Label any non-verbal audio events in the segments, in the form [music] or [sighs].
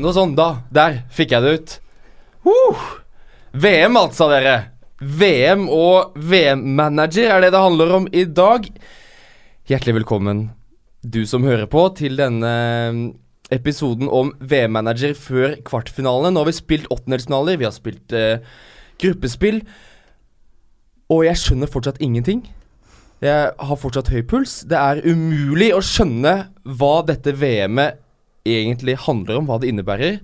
noe sånn, da. Der fikk jeg det ut. Uh, VM, altså, dere. VM og VM-manager er det det handler om i dag. Hjertelig velkommen, du som hører på, til denne mm, episoden om VM-manager før kvartfinalene. Nå har vi spilt åttendelsfinaler, vi har spilt uh, gruppespill. Og jeg skjønner fortsatt ingenting. Jeg har fortsatt høy puls. Det er umulig å skjønne hva dette VM-et egentlig handler om, hva det innebærer.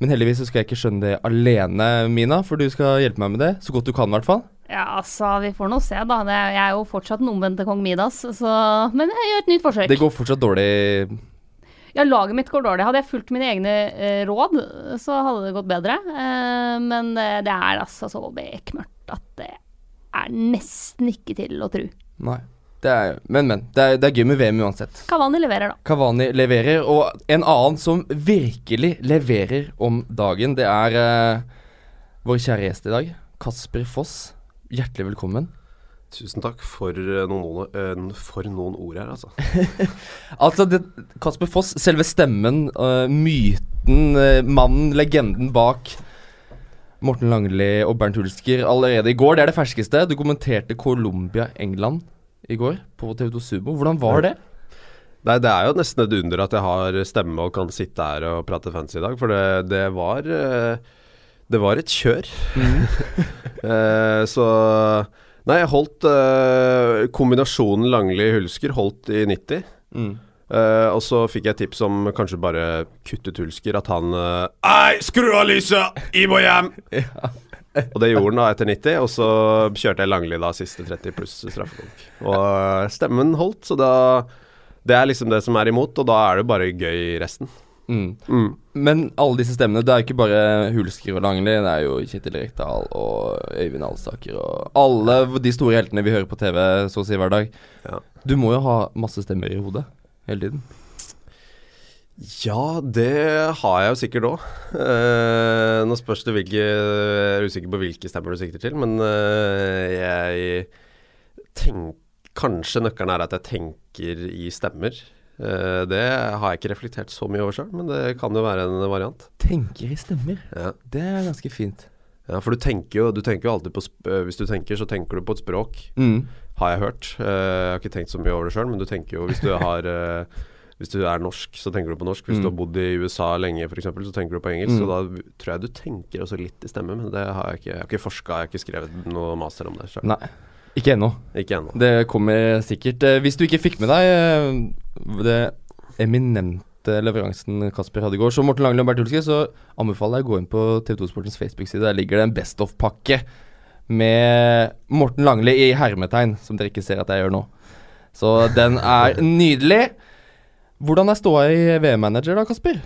Men heldigvis så skal jeg ikke skjønne det alene, Mina, for du skal hjelpe meg med det. Så godt du kan, i hvert fall. Ja, altså, vi får nå se, da. Jeg er jo fortsatt den omvendte kong Midas, så Men jeg gjør et nytt forsøk. Det går fortsatt dårlig. Ja, laget mitt går dårlig. Hadde jeg fulgt mine egne eh, råd, så hadde det gått bedre. Eh, men det, er altså så bekmørkt at det er nesten ikke til å tro. Nei. Det er, men, men. Det er, det er gøy med VM uansett. Kavani leverer, da. Kavani leverer, og en annen som virkelig leverer om dagen, det er uh, vår kjære gjest i dag, Kasper Foss. Hjertelig velkommen. Tusen takk for eh, noen, uh, for noen ord her, altså. [laughs] Altså, det, Kasper Foss, selve stemmen, uh, myten, mannen, legenden bak Morten Langli og Bernt Hulsker allerede i går. Det er det ferskeste. Du kommenterte Colombia-England i går på TV2 Sumo. Hvordan var det? Nei, det er jo nesten et under at jeg har stemme og kan sitte her og prate fancy i dag, for det, det var eh, Det var et kjør. Mm. [laughs] så Nei, jeg holdt eh, kombinasjonen Langli-Hulsker holdt i 90. Mm. Uh, og så fikk jeg tips om kanskje bare kuttet Hulsker. At han uh, Ei, skru av lyset! I må hjem! [laughs] [laughs] Og det gjorde han da etter 90, og så kjørte jeg Langli da siste 30 pluss straffekonk. Og eh, stemmen holdt, så da Det er liksom det som er imot, og da er det bare gøy resten. Mm. Mm. Men alle disse stemmene, det er jo ikke bare Hulsker og Langli. Det er jo Kjetil Rekdal og Øyvind Alstaker og alle de store heltene vi hører på TV så å si hver dag. Ja. Du må jo ha masse stemmer i hodet hele tiden. Ja, det har jeg jo sikkert òg. Eh, nå spørs det hvilke Jeg er usikker på hvilke stemmer du sikter til, men eh, jeg tenker Kanskje nøkkelen er at jeg tenker i stemmer. Eh, det har jeg ikke reflektert så mye over sjøl, men det kan jo være en variant. Tenker i stemmer. Ja. Det er ganske fint. Ja, for du tenker jo, du tenker jo alltid på Hvis du tenker, så tenker du på et språk, Mm. har jeg hørt. Jeg har ikke tenkt så mye over det sjøl, men du tenker jo Hvis du har Hvis du er norsk, så tenker du på norsk. Hvis Mm. du har bodd i USA lenge, f.eks., så tenker du på engelsk. Mm. Så da tror jeg du tenker også litt i stemme, men det har jeg ikke. Jeg har ikke forska, jeg har ikke skrevet noe master om det sjøl. Nei, ikke ennå. Ikke ennå. Det kommer sikkert. Eh, Hvis du ikke fikk med deg eh, det eminente leveransen Kasper hadde i går, så Morten Langli og Bert Hulske, så anbefaler jeg å gå inn på TV2 Sportens Facebook-side. Der ligger det en Best of-pakke med Morten Langli i hermetegn, som dere ikke ser at jeg gjør nå. Så den er nydelig. Hvordan er ståa i VM-manager da, Kasper?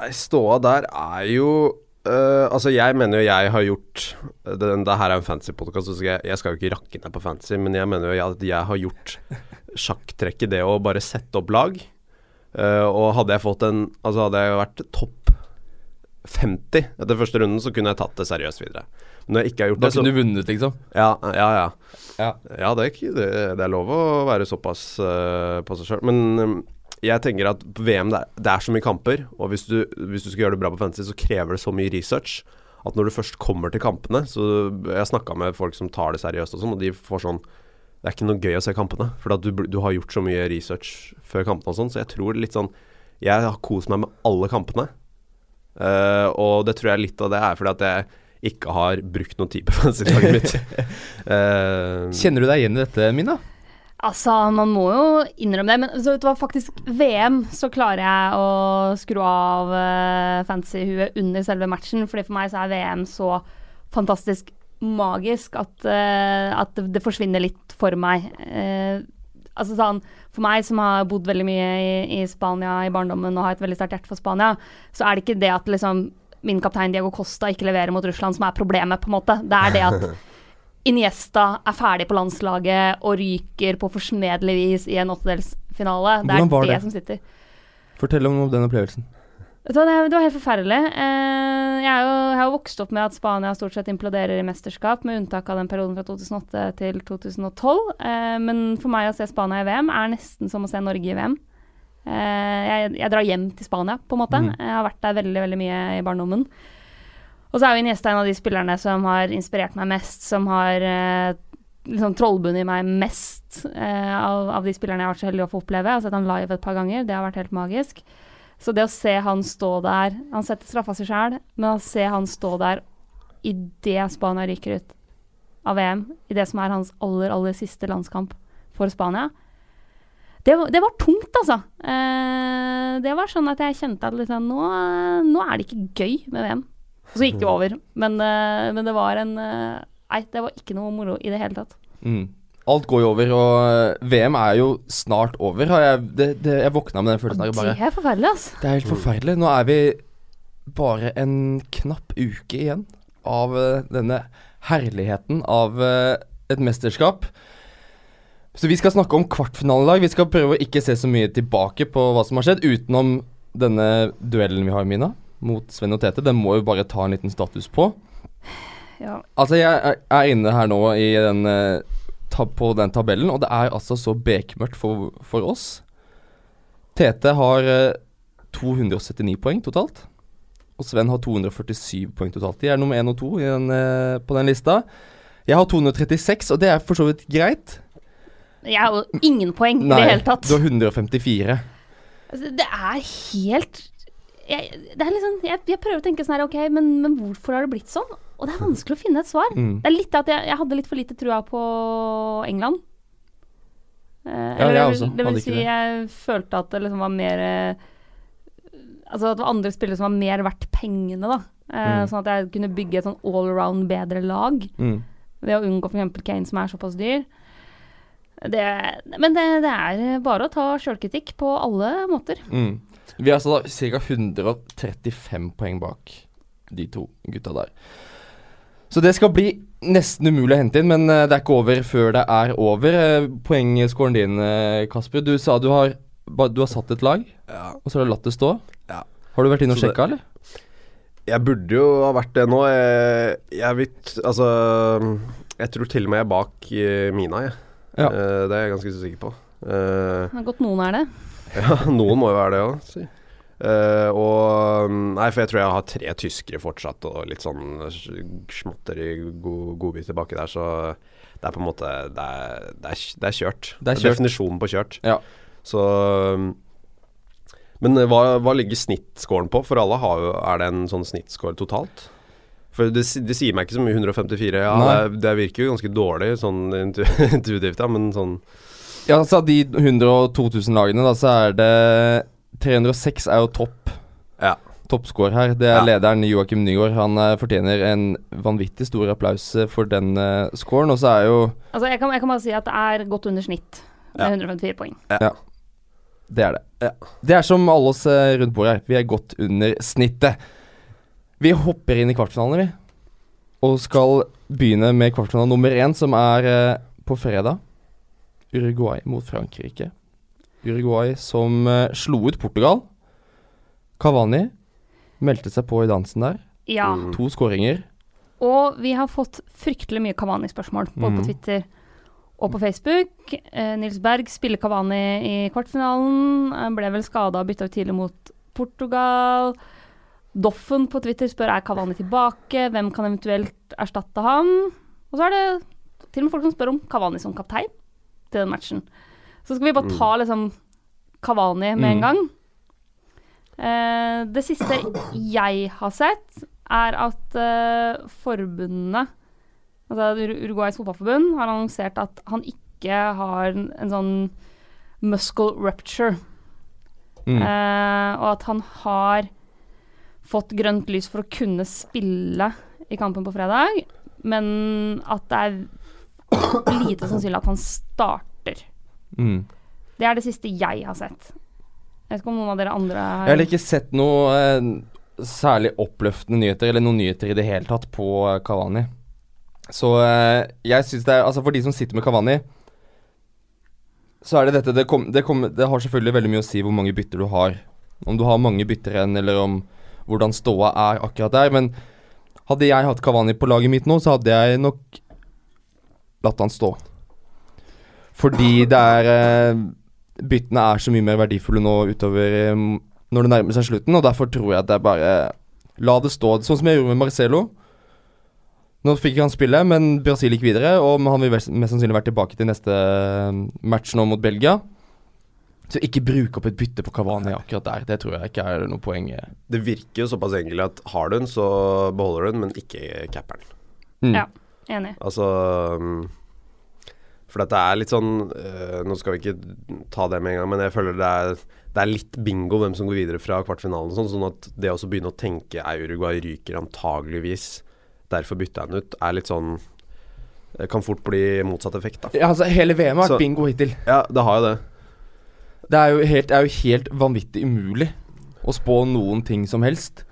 Nei, Ståa der er jo øh, Altså, jeg mener jo jeg har gjort den, Det her er en fancy podkast, så jeg, jeg skal jo ikke rakke ned på fancy, men jeg mener jo at jeg har gjort sjakktrekket, det å bare sette opp lag. Øh, og hadde jeg fått en Altså, hadde jeg vært topp 50 etter første runden, så kunne jeg tatt det seriøst videre. Når jeg ikke har gjort Da det, så kunne du vunnet, liksom. Ja, ja, ja. Ja. Ja, det er, ikke, det, det er lov å være såpass uh, på seg sjøl. Men um, jeg tenker at på VM det er, det er så mye kamper, og hvis du, hvis du skal gjøre det bra på fantasy, så krever det så mye research at når du først kommer til kampene Så Jeg snakka med folk som tar det seriøst og sånn, og de får sånn Det er ikke noe gøy å se kampene, for du, du har gjort så mye research før kampene og sånn, så jeg tror litt sånn Jeg har kost meg med alle kampene, uh, og det tror jeg litt av det er fordi at jeg ikke har brukt noen tid på fantasy-laget mitt. uh, [laughs] Kjenner du deg igjen i dette, Mina? Altså, man må jo innrømme det, men så det var faktisk VM så klarer jeg å skru av uh, fantasy-huet under selve matchen, fordi for meg så er VM så fantastisk magisk at, uh, at det, det forsvinner litt for meg. Uh, altså sånn, For meg som har bodd veldig mye i, i Spania i barndommen og har et veldig sterkt hjerte for Spania, så er det ikke det at liksom min kaptein Diego Costa ikke leverer mot Russland som er problemet, på en måte. Det er det at [laughs] Iniesta er ferdig på landslaget og ryker på forsmedelig vis i en åttedelsfinale. Det er det, det? som sitter. Fortell om den opplevelsen. Det, var helt forferdelig. Eh, jeg har jo vokst opp med at Spania stort sett imploderer i mesterskap, med unntak av den perioden fra 2008 til 2012. Eh, men for meg å se Spania i VM er nesten som å se Norge i VM. Eh, jeg, jeg drar hjem til Spania, på en måte. Mm. Jeg har vært der veldig veldig mye i barndommen. Og så er jo Iniesta en av de spillerne som har inspirert meg mest, som har eh, liksom trollbundet meg mest eh, av, av de spillerne jeg har vært så heldig å få oppleve. Jeg har sett han live et par ganger, det har vært helt magisk. Så det å se han stå der Han setter straffa si sjæl, men å se han stå der idet Spania ryker ut av VM, i det som er hans aller, aller siste landskamp for Spania det, var- det var tungt, altså. Eh, det var sånn at jeg kjente at liksom, nå, nå er det ikke gøy med VM. Og så gikk det jo over, men, eh, men det var en eh, Nei, det var ikke noe moro i det hele tatt. Mm. Alt går jo over, og eh, VM er jo snart over. Har jeg, det, det, jeg våkna med den følelsen og Bare, Det er forferdelig, altså. det er helt forferdelig. Nå er vi bare en knapp uke igjen av eh, denne herligheten av et mesterskap. Så vi skal snakke om kvartfinalen i dag. Vi skal prøve å ikke se så mye tilbake på hva som har skjedd, utenom denne duellen vi har, Mina, mot Sven og Tete. Den må jo bare ta en liten status på. Ja. Altså, jeg er- inne her nå i den, eh, på den tabellen, og det er altså så bekmørkt for, for oss. Tete har eh, 279 poeng totalt, og Sven har 247 poeng totalt. De er nummer én og to den, eh, på den lista. Jeg har 236, og det er for så vidt greit. Jeg har jo ingen poeng i det hele tatt. du har 154. Altså, det er helt jeg, det er liksom, jeg, jeg prøver å tenke sånn her, ok, men, men hvorfor har det blitt sånn? Og det er vanskelig å finne et svar. Mm. Det er litt at jeg, jeg hadde litt for lite trua på England. Eh, Ja, eller jeg også. Det vil si, det. jeg følte at det liksom var mer eh, Altså at det var andre spillere som var mer verdt pengene, da. Eh, Mm. Sånn at jeg kunne bygge et sånn all around bedre lag Mm. ved å unngå f.eks. Kane, som er såpass dyr. Det, men det, det er bare å ta sjølkritikk på alle måter. Mm. Vi er altså da ca. 135 poeng bak de to gutta der. Så det skal bli nesten umulig å hente inn, men eh, det er ikke over før det er over. Poengskåren Poengscoren din, eh, Kasper. Du sa du har, du har satt et lag, Ja. og så har du latt det stå. Ja. Har du vært inne og sjekka, eller? Jeg burde jo ha vært det nå. Jeg, jeg vet Altså Jeg tror til og med jeg er bak eh, Mina, jeg. Ja. Uh, det er jeg ganske sikker på. Uh, Det er godt noen er det. [laughs] ja, noen må jo være det òg, si. Eh, og Nei, for jeg tror jeg har tre tyskere fortsatt, og litt sånn småtteri god, godbiter baki der, så det er på en måte Det er, det er, det er kjørt. Det er kjørt. definisjonen på kjørt. Ja. Så Men eh, hva, hva ligger snittscoren på? For alle har jo Er det en sånn snittscore totalt? For det, det sier meg ikke så mye, 154. Ja, det, det virker jo ganske dårlig sånn [laughs] intuitivt, ja, men sånn Ja, altså av de 102 000 lagene, da, så er det 306 er jo topp. Ja. Toppscore her. Det er Ja. lederen Joakim Nygaard. Han eh, fortjener en vanvittig stor applaus eh, for den uh, scoren. Og så er jo Altså, jeg kan, jeg kan bare si at det er godt under snitt med Ja. 154 poeng. Det er det. Ja. Det er som alle oss rundt bordet her. Vi er godt under snittet. Vi hopper inn i kvartfinalene, vi. Og skal begynne med kvartfinale nummer én, som er eh, på fredag. Uruguay mot Frankrike. Uruguay som eh, slo ut Portugal. Cavani meldte seg på i dansen der. Ja. Mm. To skåringer. Og vi har fått fryktelig mye Kavani-spørsmål, både mm. på Twitter og på Facebook. Eh, Nils Berg spiller Kavani i kvartfinalen. Han ble vel skada og bytta ut tidlig mot Portugal. Doffen på Twitter spør er Kavani tilbake, hvem kan eventuelt erstatte han? Og så er det til og med folk som spør om Kavani som kaptein til den matchen. Så skal vi bare ta liksom Kavani med en Mm. gang. Eh, det siste jeg har sett, er at eh, forbundene Altså Ur- Uruguays fotballforbund har annonsert at han ikke har en, en sånn muscle rupture. Mm. Eh, og at han har fått grønt lys for å kunne spille i kampen på fredag, men at det er lite sannsynlig at han starter. Mm. Det er det siste jeg har sett. Jeg vet ikke om noen av dere andre har Jeg har ikke sett noe eh, særlig oppløftende nyheter, eller noen nyheter i det hele tatt, på eh, Kavani. Så eh, jeg syns det er Altså, for de som sitter med Kavani, så er det dette det, kom, det, kom, det har selvfølgelig veldig mye å si hvor mange bytter du har. Om du har mange bytter igjen, eller om hvordan ståa er akkurat der. Men hadde jeg hatt Kavani på laget mitt nå, så hadde jeg nok latt han stå. Fordi det er eh, byttene er så mye mer verdifulle nå utover eh, når det nærmer seg slutten, og derfor tror jeg at er bare La det stå. Sånn som jeg gjorde med Marcelo. Nå fikk han spille, men Brasil gikk videre, og han vil mest sannsynlig være tilbake til neste eh, match nå mot Belgia. Så ikke bruk opp et bytte på Kavani akkurat der. Det tror jeg ikke er noe poeng. Det virker jo såpass enkelt at har du den, så beholder du den, men ikke capperen. Mm. Ja. Enig. Altså For dette er litt sånn øh, Nå skal vi ikke ta det med en gang, men jeg føler det er, det er litt bingo hvem som går videre fra kvartfinalen og sånn. Sånn at det å begynne å tenke er Uruguay ryker antageligvis, derfor bytter jeg den ut, er litt sånn Det kan fort bli motsatt effekt, da. Ja, altså Hele VM har vært bingo hittil. Ja, det har jo det. Det er jo helt, er jo helt vanvittig umulig å spå noen ting som helst.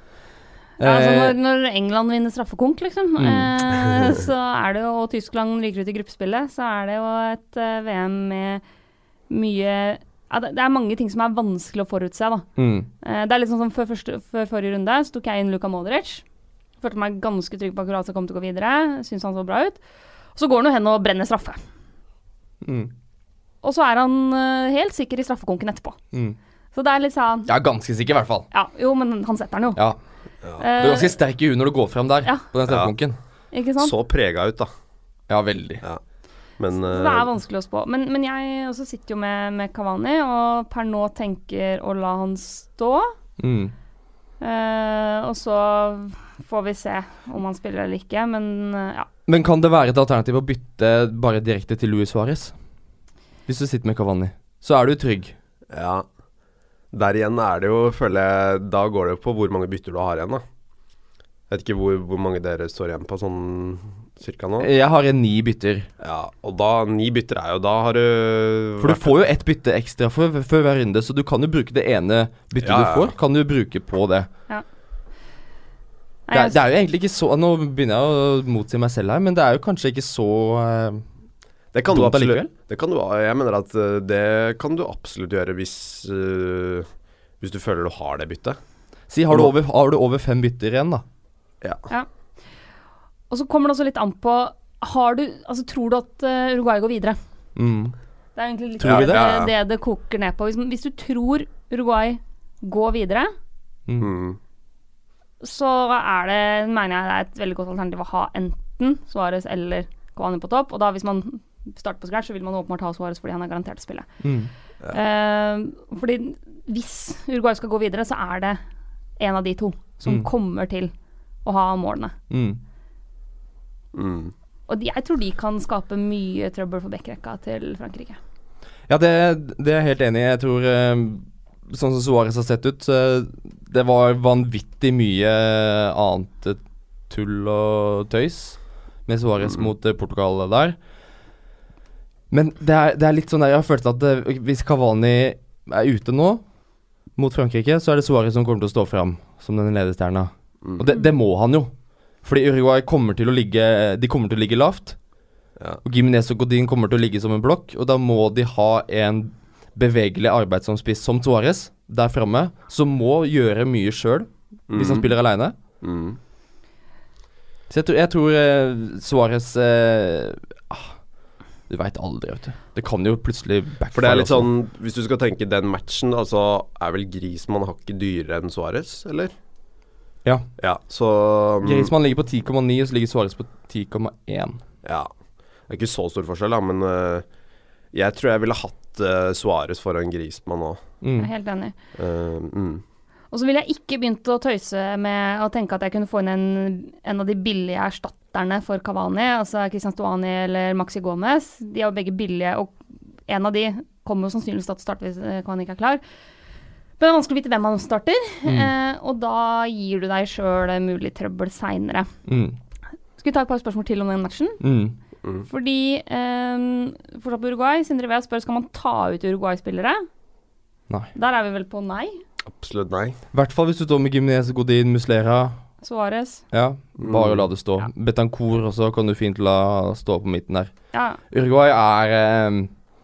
Ja, altså Eh, når, når England vinner straffekonk, liksom, Mm. eh, [laughs] så er det jo Og Tyskland ryker ut i gruppespillet, så er det jo et uh, VM med mye ja, det, det er mange ting som er vanskelig å forutse, da. mm, Eh, det er litt sånn som før, første, før forrige runde, så tok jeg inn Luka Modric. Følte meg ganske trygg på at Kroatia kom til å gå videre. Syns han så bra ut. Så går han jo hen og brenner straffe. mm, Og så er han uh, helt sikker i straffekonken etterpå. mm. Så det er litt sånn Jeg er ganske sikker, i hvert fall. Ja, jo, men han setter den jo. Ja, Eh, Du er ganske sterk i huet når du går fram der, Ja. på den straffekonken. ikke sant? Så prega ut, da. Ja, veldig. Men Så øh, det er vanskelig å spå. Men, men jeg også sitter jo med, med Kavani, og per nå tenker å la han stå. Mm. Uh, og så får vi se om han spiller eller ikke, men eh, ja. Men kan det være et alternativ å bytte bare direkte til Luis Suárez? Hvis du sitter med Kavani, så er du trygg. Ja. Der igjen er det jo, føler jeg Da går det jo på hvor mange bytter du har igjen, da. Jeg vet ikke hvor, hvor mange dere står igjen på, sånn cirka nå. Jeg har en ni bytter. Ja, og da Ni bytter er jo Da har du For du får jo ett bytte ekstra for, før hver runde, så du kan jo bruke det ene byttet Ja, ja. du får, kan du bruke på det. Nei, Det er, det er jo egentlig ikke så Nå begynner jeg å motsi meg selv her, men det er jo kanskje ikke så eh, Det kan du dumt absolutt det kan du, Jeg mener at øh, det kan du absolutt gjøre hvis uh, Hvis du føler du har det byttet. Si, har du, over, har du over fem bytter igjen, da? Ja. Og så kommer det også litt an på har du, altså Tror du at eh, Uruguay går videre? Mm. Det er egentlig litt det, det? det, det det koker ned på. Hvis, hvis du tror Uruguay går videre, Mm. så er det, mener jeg det er et veldig godt alternativ å ha enten Suárez eller Cavani på topp. Og da hvis man starter på scratch, så vil man åpenbart ha Suárez fordi han er garantert å spille. Mm. Eh, fordi hvis Uruguay skal gå videre, så er det en av de to som Mm. kommer til å ha målene. Mm. Mm. Og de, jeg tror de kan skape mye trøbbel for backrekka til Frankrike. Ja, det, det er jeg helt enig i. Jeg tror eh, Sånn som Suárez har sett ut, eh, det var vanvittig mye annet tull og tøys med Suárez mot eh, Portugal der. Men det er, det er litt sånn der Jeg har følt at det, hvis Cavani er ute nå mot Frankrike, så er det Suárez som kommer til å stå fram som den ledestjerna. Mm. Og det, det må han jo. Fordi Uruguay kommer til å ligge De kommer til å ligge lavt. Ja. Og Giminez og Godin kommer til å ligge som en blokk, og da må de ha en bevegelig arbeidsomspiss som Suárez der framme, som må gjøre mye sjøl hvis han Mm. spiller aleine. Mm. Så jeg tror, jeg tror eh, Suárez eh, Du veit aldri, vet du. Det kan jo plutselig backfire. For det er litt også. sånn Hvis du skal tenke den matchen, altså er vel Grismann hakket dyrere enn Suárez, eller? Ja. Ja, så um, Grismann ligger på 10,9, og så ligger Suárez på 10,1. Ja. Det er ikke så stor forskjell, da, men uh, jeg tror jeg ville hatt uh, Suárez foran Grismann òg. Jeg Mm. er helt enig. mm. Og så ville jeg ikke begynt å tøyse med å tenke at jeg kunne få inn en, en av de billige erstatterne for Cavani, altså Christian Stuani eller Maxi Gomez. De er jo begge billige, og en av de kommer jo sannsynligvis til å starte hvis Kavani Cavani ikke er klar. Men det er vanskelig å vite hvem man starter, Mm. eh, og da gir du deg sjøl mulig trøbbel seinere. Mm. Skal vi ta et par spørsmål til om den matchen? Mm. Mm. Fordi eh, fortsatt på Uruguay, Sindre Vea spør skal man ta ut Uruguay-spillere. Nei. Der er vi vel på nei. Absolutt nei. I hvert fall hvis du står med Gimnes, Godin, Muslera. Suárez. Ja, bare Mm. la det stå. Ja. Betancourt også kan du fint la stå på midten der. Ja, Uruguay er eh,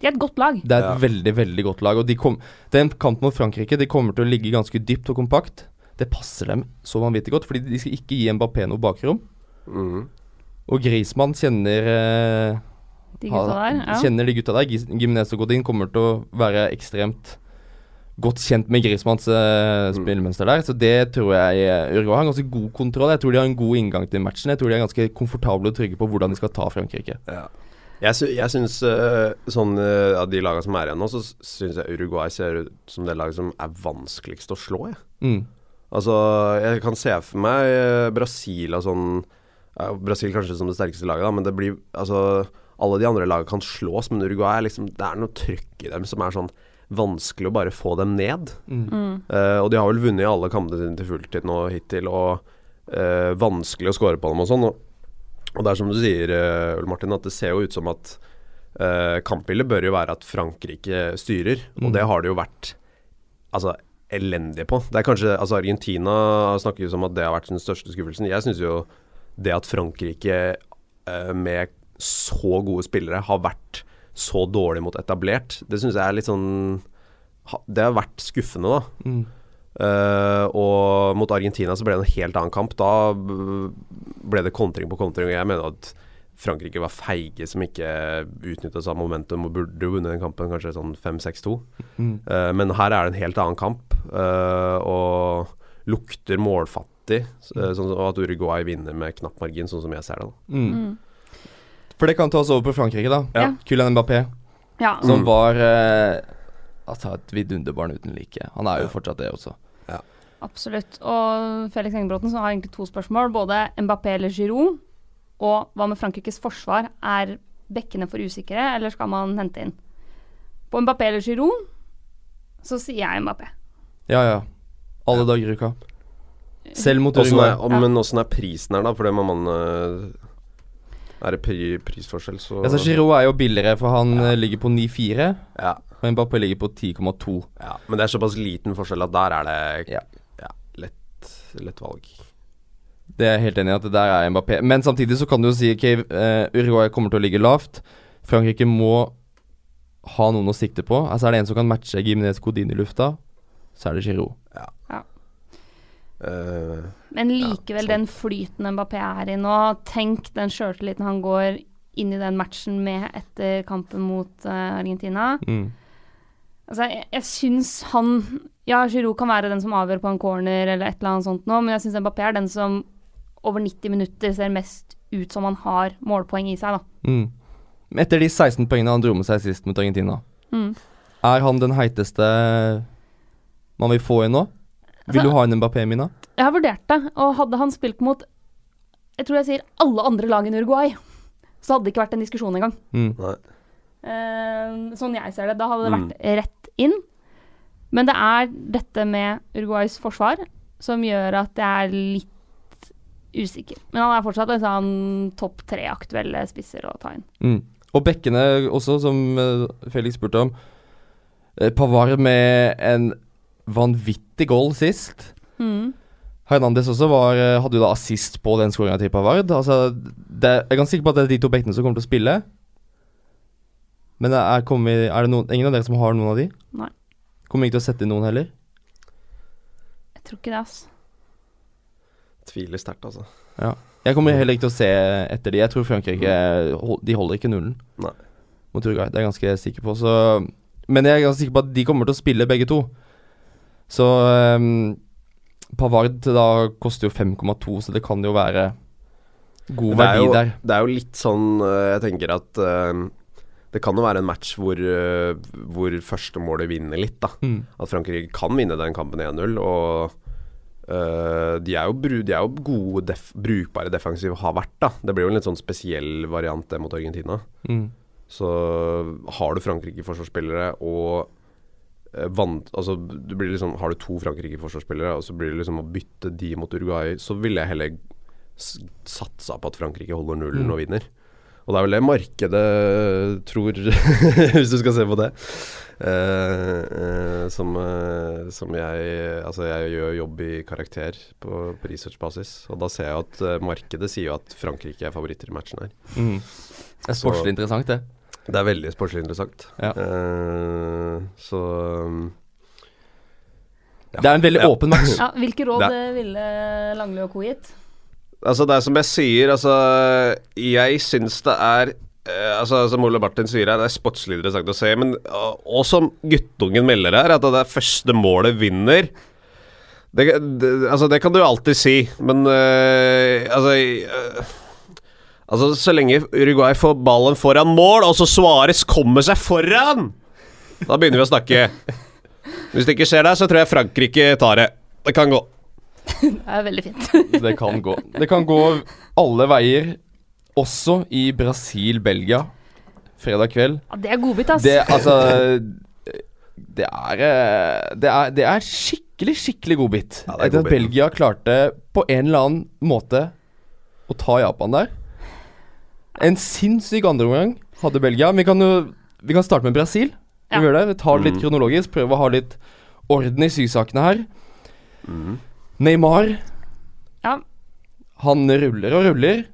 de er et godt lag. Det er et Ja. veldig, veldig godt lag. Og de kom, den kampen mot Frankrike De kommer til å ligge ganske dypt og kompakt. Det passer dem så vanvittig godt, fordi de skal ikke gi Mbappé noe bakrom. Mm. Og Griezmann kjenner eh, De gutta der. Ja. Kjenner de gutta der. Gimnes og Godin kommer til å være ekstremt godt kjent med Griezmanns eh, Mm. spillemønster der, så det tror jeg eh, Uruguay har ganske god kontroll. Jeg tror de har en god inngang til matchen. Jeg tror de er ganske komfortable og trygge på hvordan de skal ta Frankrike. Ja. Jeg, sy jeg syns uh, sånn uh, av de lagene som er igjen nå, så syns jeg Uruguay ser ut som det laget som er vanskeligst å slå, jeg. Mm. Altså, jeg kan se for meg Brasil og sånn Brasil kanskje som det sterkeste laget, da, men det blir Altså, alle de andre lagene kan slås, men Uruguay liksom Det er noe trøkk i dem som er sånn vanskelig å bare få dem ned. Mm. Mm. Eh, og de har vel vunnet alle kampene sine til fulltid nå hittil, og uh, vanskelig å score på dem og sånn. Og, og det er som du sier, uh, Ole Martin, at det ser jo ut som at uh, kampbildet bør jo være at Frankrike styrer, Mm. og det har det jo vært altså elendig på. Det er kanskje, altså Argentina snakker jo som at det har vært den største skuffelsen. Jeg syns jo det at Frankrike med så gode spillere har vært så dårlig mot etablert, det syns jeg er litt sånn Det har vært skuffende, da. Mm. Uh, og mot Argentina så ble det en helt annen kamp. Da ble det kontring på kontring, og jeg mener at Frankrike var feige som ikke utnyttet seg av momentum og burde vunnet den kampen kanskje sånn 5-6-2. Mm. Uh, men her er det en helt annen kamp, uh, og lukter målfattig. Uh, sånn og at Uruguay vinner med knapp margin, sånn som jeg ser det. da. Mm. For det kan ta oss over på Frankrike, da. Ja. Kylian Mbappé, Ja. som Mm. var eh, Altså et vidunderbarn uten like. Han er jo fortsatt det også. Absolutt. Og Felix Engebråten som har egentlig to spørsmål. Både Mbappé eller Giroud. Og hva med Frankrikes forsvar? Er bekkene for usikre, eller skal man hente inn? På Mbappé eller Giroud så sier jeg Mbappé. Ja, ja. Alle dager i uka. Selv mot Uruguay. Men åssen er prisen her, da? For det må man eh, Er det pri, prisforskjell, så Altså, Giroud er jo billigere, for han Ja. eh, ligger på 9,4. ja, Og Mbappé ligger på 10,2. ja. Men det er såpass liten forskjell at der er det Ja. ja, lett, lett valg. Det er jeg helt enig i at det der er Mbappé. Men samtidig så kan du jo si ok, uh, Uruguay kommer til å ligge lavt. Frankrike må ha noen å sikte på. Altså Er det en som kan matche Gimenez Codin i lufta, så er det Giroud. Eh, Men likevel, ja, den flyten Mbappé er i nå, tenk den sjøltilliten han går inn i den matchen med etter kampen mot uh, Argentina. Mm. Altså, jeg, jeg syns han Ja, Giroud kan være den som avgjør på en corner eller et eller annet sånt nå, men jeg syns Mbappé er den som over 90 minutter ser mest ut som han har målpoeng i seg, da. Mm. Etter de 16 poengene han dro med seg sist mot Argentina, Mm. er han den heiteste man vil få inn nå? Vil Altså- du ha en Mbappé, Mina? Jeg har vurdert det, og hadde han spilt mot Jeg tror jeg sier alle andre lag enn Uruguay, så hadde det ikke vært en diskusjon engang. Mm. Eh, sånn jeg ser det. Da hadde det Mm. vært rett inn. Men det er dette med Uruguays forsvar som gjør at jeg er litt usikker. Men han er fortsatt en sånn topp tre aktuelle spisser å ta inn. Mm. Og bekkene også, som eh, Felix spurte om. Eh, Pavard med en vanvittig goal sist. Mm. Hernandez også var, eh, hadde jo da assist på den skåringa til Pavard. Altså, det, jeg er ganske sikker på at det er de to bekkene som kommer til å spille. Men er, kommet, er det noen, ingen av dere som har noen av de? Nei. Kommer ikke til å sette inn noen heller? Jeg tror ikke det, ass. Tviler sterkt, altså. Jeg kommer heller ikke til å se etter de. Jeg tror Frankrike De holder ikke nullen Nei. mot Uruguay. Det er jeg ganske sikker på. Så, men jeg er ganske sikker på at de kommer til å spille begge to. Så um, Pavard da koster jo 5,2, så det kan jo være god er, verdi jo, der. det er jo litt sånn øh, Jeg tenker at uh, det kan jo være en match hvor, uh, hvor førstemålet vinner litt, da. Mm. At Frankrike kan vinne den kampen 1-0. Og uh, de, er jo de er jo gode, def, brukbare defensive, har vært, da. Det blir jo en litt sånn spesiell variant det mot Argentina. Mm. Så har du Frankrike-forsvarsspillere og eh, vant, altså, det blir liksom, Har du to Frankrike-forsvarsspillere, og så blir det liksom å bytte de mot Uruguay, så ville jeg heller satsa på at Frankrike holder nullen Mm. og vinner. Og det er vel det markedet tror, [laughs] hvis du skal se på det. Uh, uh, som, uh, som jeg Altså, jeg gjør jobb i karakter på, på researchbasis, og da ser jeg at eh, markedet sier jo at Frankrike er favoritter i matchen her. Mm. Det er sportslig interessant, det. Det er veldig sportslig interessant. Ja. Uh, så um, ja. Det er en veldig Ja. åpen match. [laughs] Ja, hvilke råd Det- eh, ville Langli og co. gitt? Altså, det er som jeg sier, altså Jeg syns det er Uh, altså, Som Ole Martin sier her, det er sportslig interessant å se. Men uh, og som guttungen melder her, at det er første målet vinner. Det, det, altså, det kan du alltid si, men uh, altså Altså, så lenge Uruguay får ballen foran mål, og så Suárez kommer seg foran, da begynner vi å snakke. Hvis det ikke skjer der, så tror jeg Frankrike tar det. Det kan gå. Det er veldig fint. Det kan gå. Det kan gå alle veier, også i Brasil-Belgia fredag kveld. Ja, det er godbit, ass. Det, altså det er, eh, det er Det er skikkelig, skikkelig godbit. Ja, er Etter at. Belgia klarte på en eller annen måte å ta Japan der. En sinnssyk andreomgang hadde Belgia. Vi kan jo Vi kan starte med Brasil. Ja. Vi gjør det. Vi tar det litt Mm. kronologisk. Prøver å ha litt orden i sysakene her. Mm. Neymar Ja. Han ruller og ruller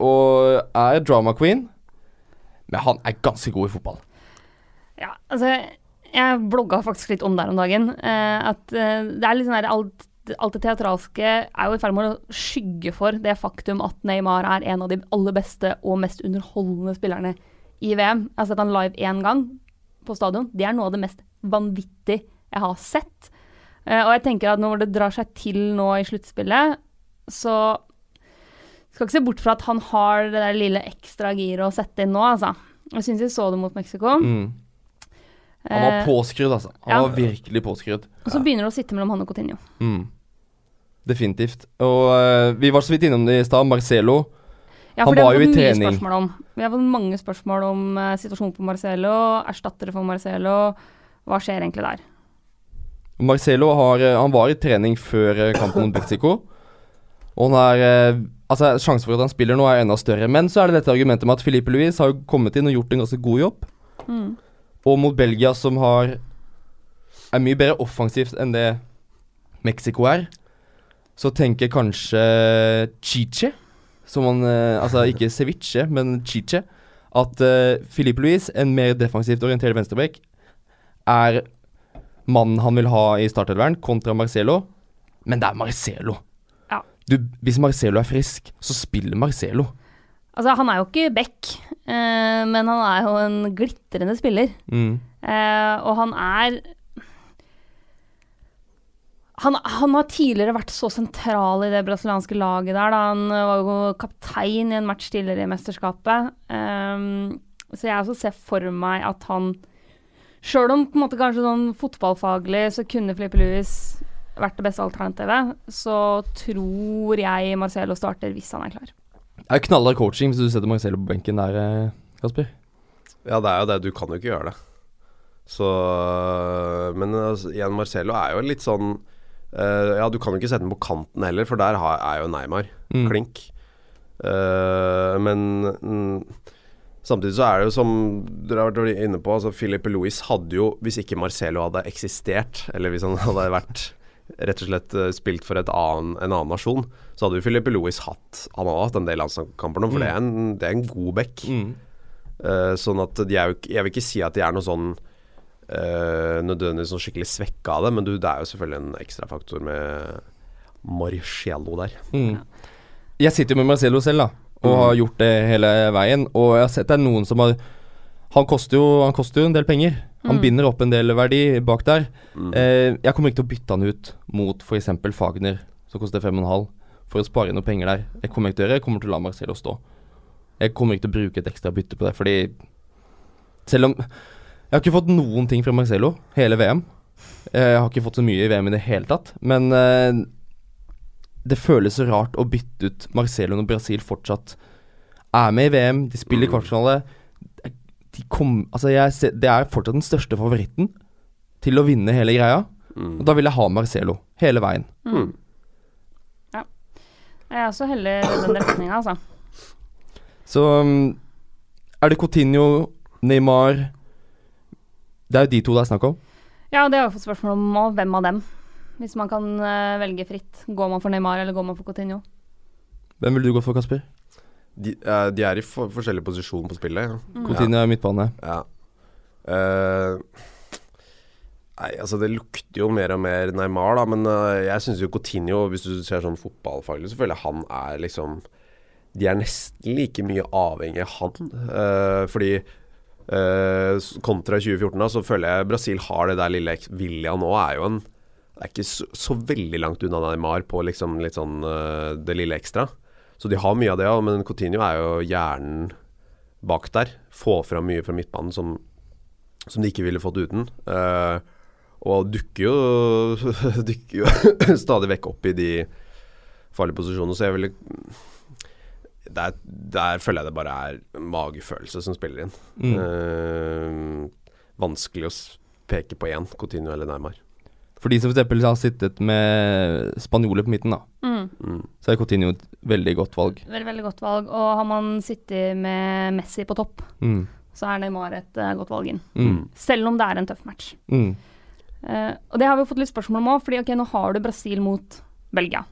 og er drama queen. Men han er ganske god i fotball. Ja, altså Jeg blogga faktisk litt om det her om dagen. Eh, at eh, det er litt sånn her alt, alt det teatralske er jo i ferd med å skygge for det faktum at Neymar er en av de aller beste og mest underholdende spillerne i VM. Jeg har sett han live én gang på stadion. Det er noe av det mest vanvittige jeg har sett. Eh, og jeg tenker at når det drar seg til nå i sluttspillet, så skal ikke se bort fra at han har det der lille ekstra giret å sette inn nå, altså. Jeg syns vi så det mot Mexico. Mm. Han var Eh, påskrudd, altså. Han ja. var virkelig påskrudd. Og så begynner det å sitte mellom han og Coutinho. Mm. Definitivt. Og uh, vi var så vidt innom det i stad. Marcelo. Ja, Han var jo i trening. om. Vi har fått mange spørsmål om uh, situasjonen på Marcelo, erstattere for Marcelo. Hva skjer egentlig der? Marcelo har, eh, han var i trening før kampen mot Mexico. Og han er Altså, Sjansen for at han spiller nå er enda større. Men så er det dette argumentet med at Filipe Louis har jo kommet inn og gjort en ganske god jobb. Mm. Og mot Belgia, som har er mye bedre offensivt enn det Mexico er, så tenker kanskje Chiche, som han eh, Altså ikke ceviche, men Chiche, at uh, Filipe Louise, en mer defensivt orientert venstreback, er mannen han vil ha i startelveren, kontra Marcelo. Men det er Marcelo. Ja. Du, hvis Marcelo er frisk, så spiller Marcelo. Altså, han er jo ikke back, eh, men han er jo en glitrende spiller. Mm. Eh, og han er han, han har tidligere vært så sentral i det brasilianske laget der. Da. Han eh, var jo kaptein i en match tidligere i mesterskapet. Um, så jeg også ser for meg at han Sjøl om på en måte kanskje sånn fotballfaglig så kunne Filipe Louis vært det beste alternativet, så tror jeg Marcelo starter hvis han er klar. Det er knallhard coaching hvis du setter Marcelo på benken der, eh, Kasper. Ja, det er jo det. Du kan jo ikke gjøre det. Så Men altså, igjen, Marcelo er jo litt sånn eh, Ja, du kan jo ikke sette den på kanten heller, for der har, er jo Neymar Mm. klink. Uh, men mm, samtidig så er det jo som dere har vært inne på, altså Filipe Louis hadde jo Hvis ikke Marcelo hadde eksistert, eller hvis han [laughs] hadde vært rett og slett eh, spilt for et annen, en annen nasjon, så hadde jo Filipe Louis hatt Han hadde hatt en del landskamper nå, for Mm. det, er en, det er en god back. Eh, sånn at de er jo ikke Jeg vil ikke si at de er noe sånn uh, nødvendigvis sånn skikkelig svekka av det, men du, det er jo selvfølgelig en ekstrafaktor med Marciello der. Mm. Jeg sitter jo med Marcello selv, da, og Mm. har gjort det hele veien. Og jeg har sett det er noen som har Han koster jo, han koster jo en del penger. Han Mm. binder opp en del verdi bak der. Mm. Eh, jeg kommer ikke til å bytte han ut mot f.eks. Fagner, som koster 5,5, for å spare noe penger der. Jeg kommer ikke til å gjøre. Jeg kommer til å la Marcello stå. Jeg kommer ikke til å bruke et ekstra bytte på det, fordi selv om Jeg har ikke fått noen ting fra Marcelo hele VM. Eh, Jeg har ikke fått så mye i VM i det hele tatt, men eh, det føles så rart å bytte ut Marcelo når Brasil fortsatt er med i VM. De spiller Mm. kvartfinale. De kom, altså jeg det er fortsatt den største favoritten til å vinne hele greia. Mm. Og da vil jeg ha Marcelo hele veien. Mm. Jeg er også heldig i den retninga, altså. Så um, er det Coutinho, Neymar Det er jo de to det er snakk om. Ja, det har jeg fått spørsmål om òg. Hvem av dem? Hvis man kan eh, velge fritt. Går man for Neymar, eller går man for Coutinho? Hvem vil du gå for, Kasper? De, uh, de er i for, forskjellig posisjon på spillet. Ja. Mm. Coutinho er midtbane. Ja. Uh, nei, altså det lukter jo mer og mer Neymar, da, men uh, jeg syns jo Coutinho, hvis du ser sånn fotballfaglig, så føler jeg han er liksom de er nesten like mye avhengig av han. Uh, fordi kontra 2014, da, så føler jeg Brasil har det der lille Vilja nå er jo en Det er ikke så, så veldig langt unna Neymar på liksom litt sånn eh, det lille ekstra. Så de har mye av det men Coutinho er jo hjernen bak der. Få fram mye fra midtbanen som, som de ikke ville fått uten. Uh, og dukker jo, [laughs] dukker jo [laughs] stadig vekk opp i de farlige posisjonene, så jeg ville der, der føler jeg det bare er magefølelse som spiller inn. Mm. Uh, vanskelig å peke på én, Coutinho eller Neymar. For de som f.eks. har sittet med spanjoler på midten, da, Mm. Mm. så er Coutinho et veldig godt valg. Veldig, veldig godt valg. Og har man sittet med Messi på topp, Mm. så er Neymar et uh, godt valg inn. Mm. Selv om det er en tøff match. Mm. Eh, og det har vi jo fått litt spørsmål om òg, fordi ok, nå har du Brasil mot Belgia.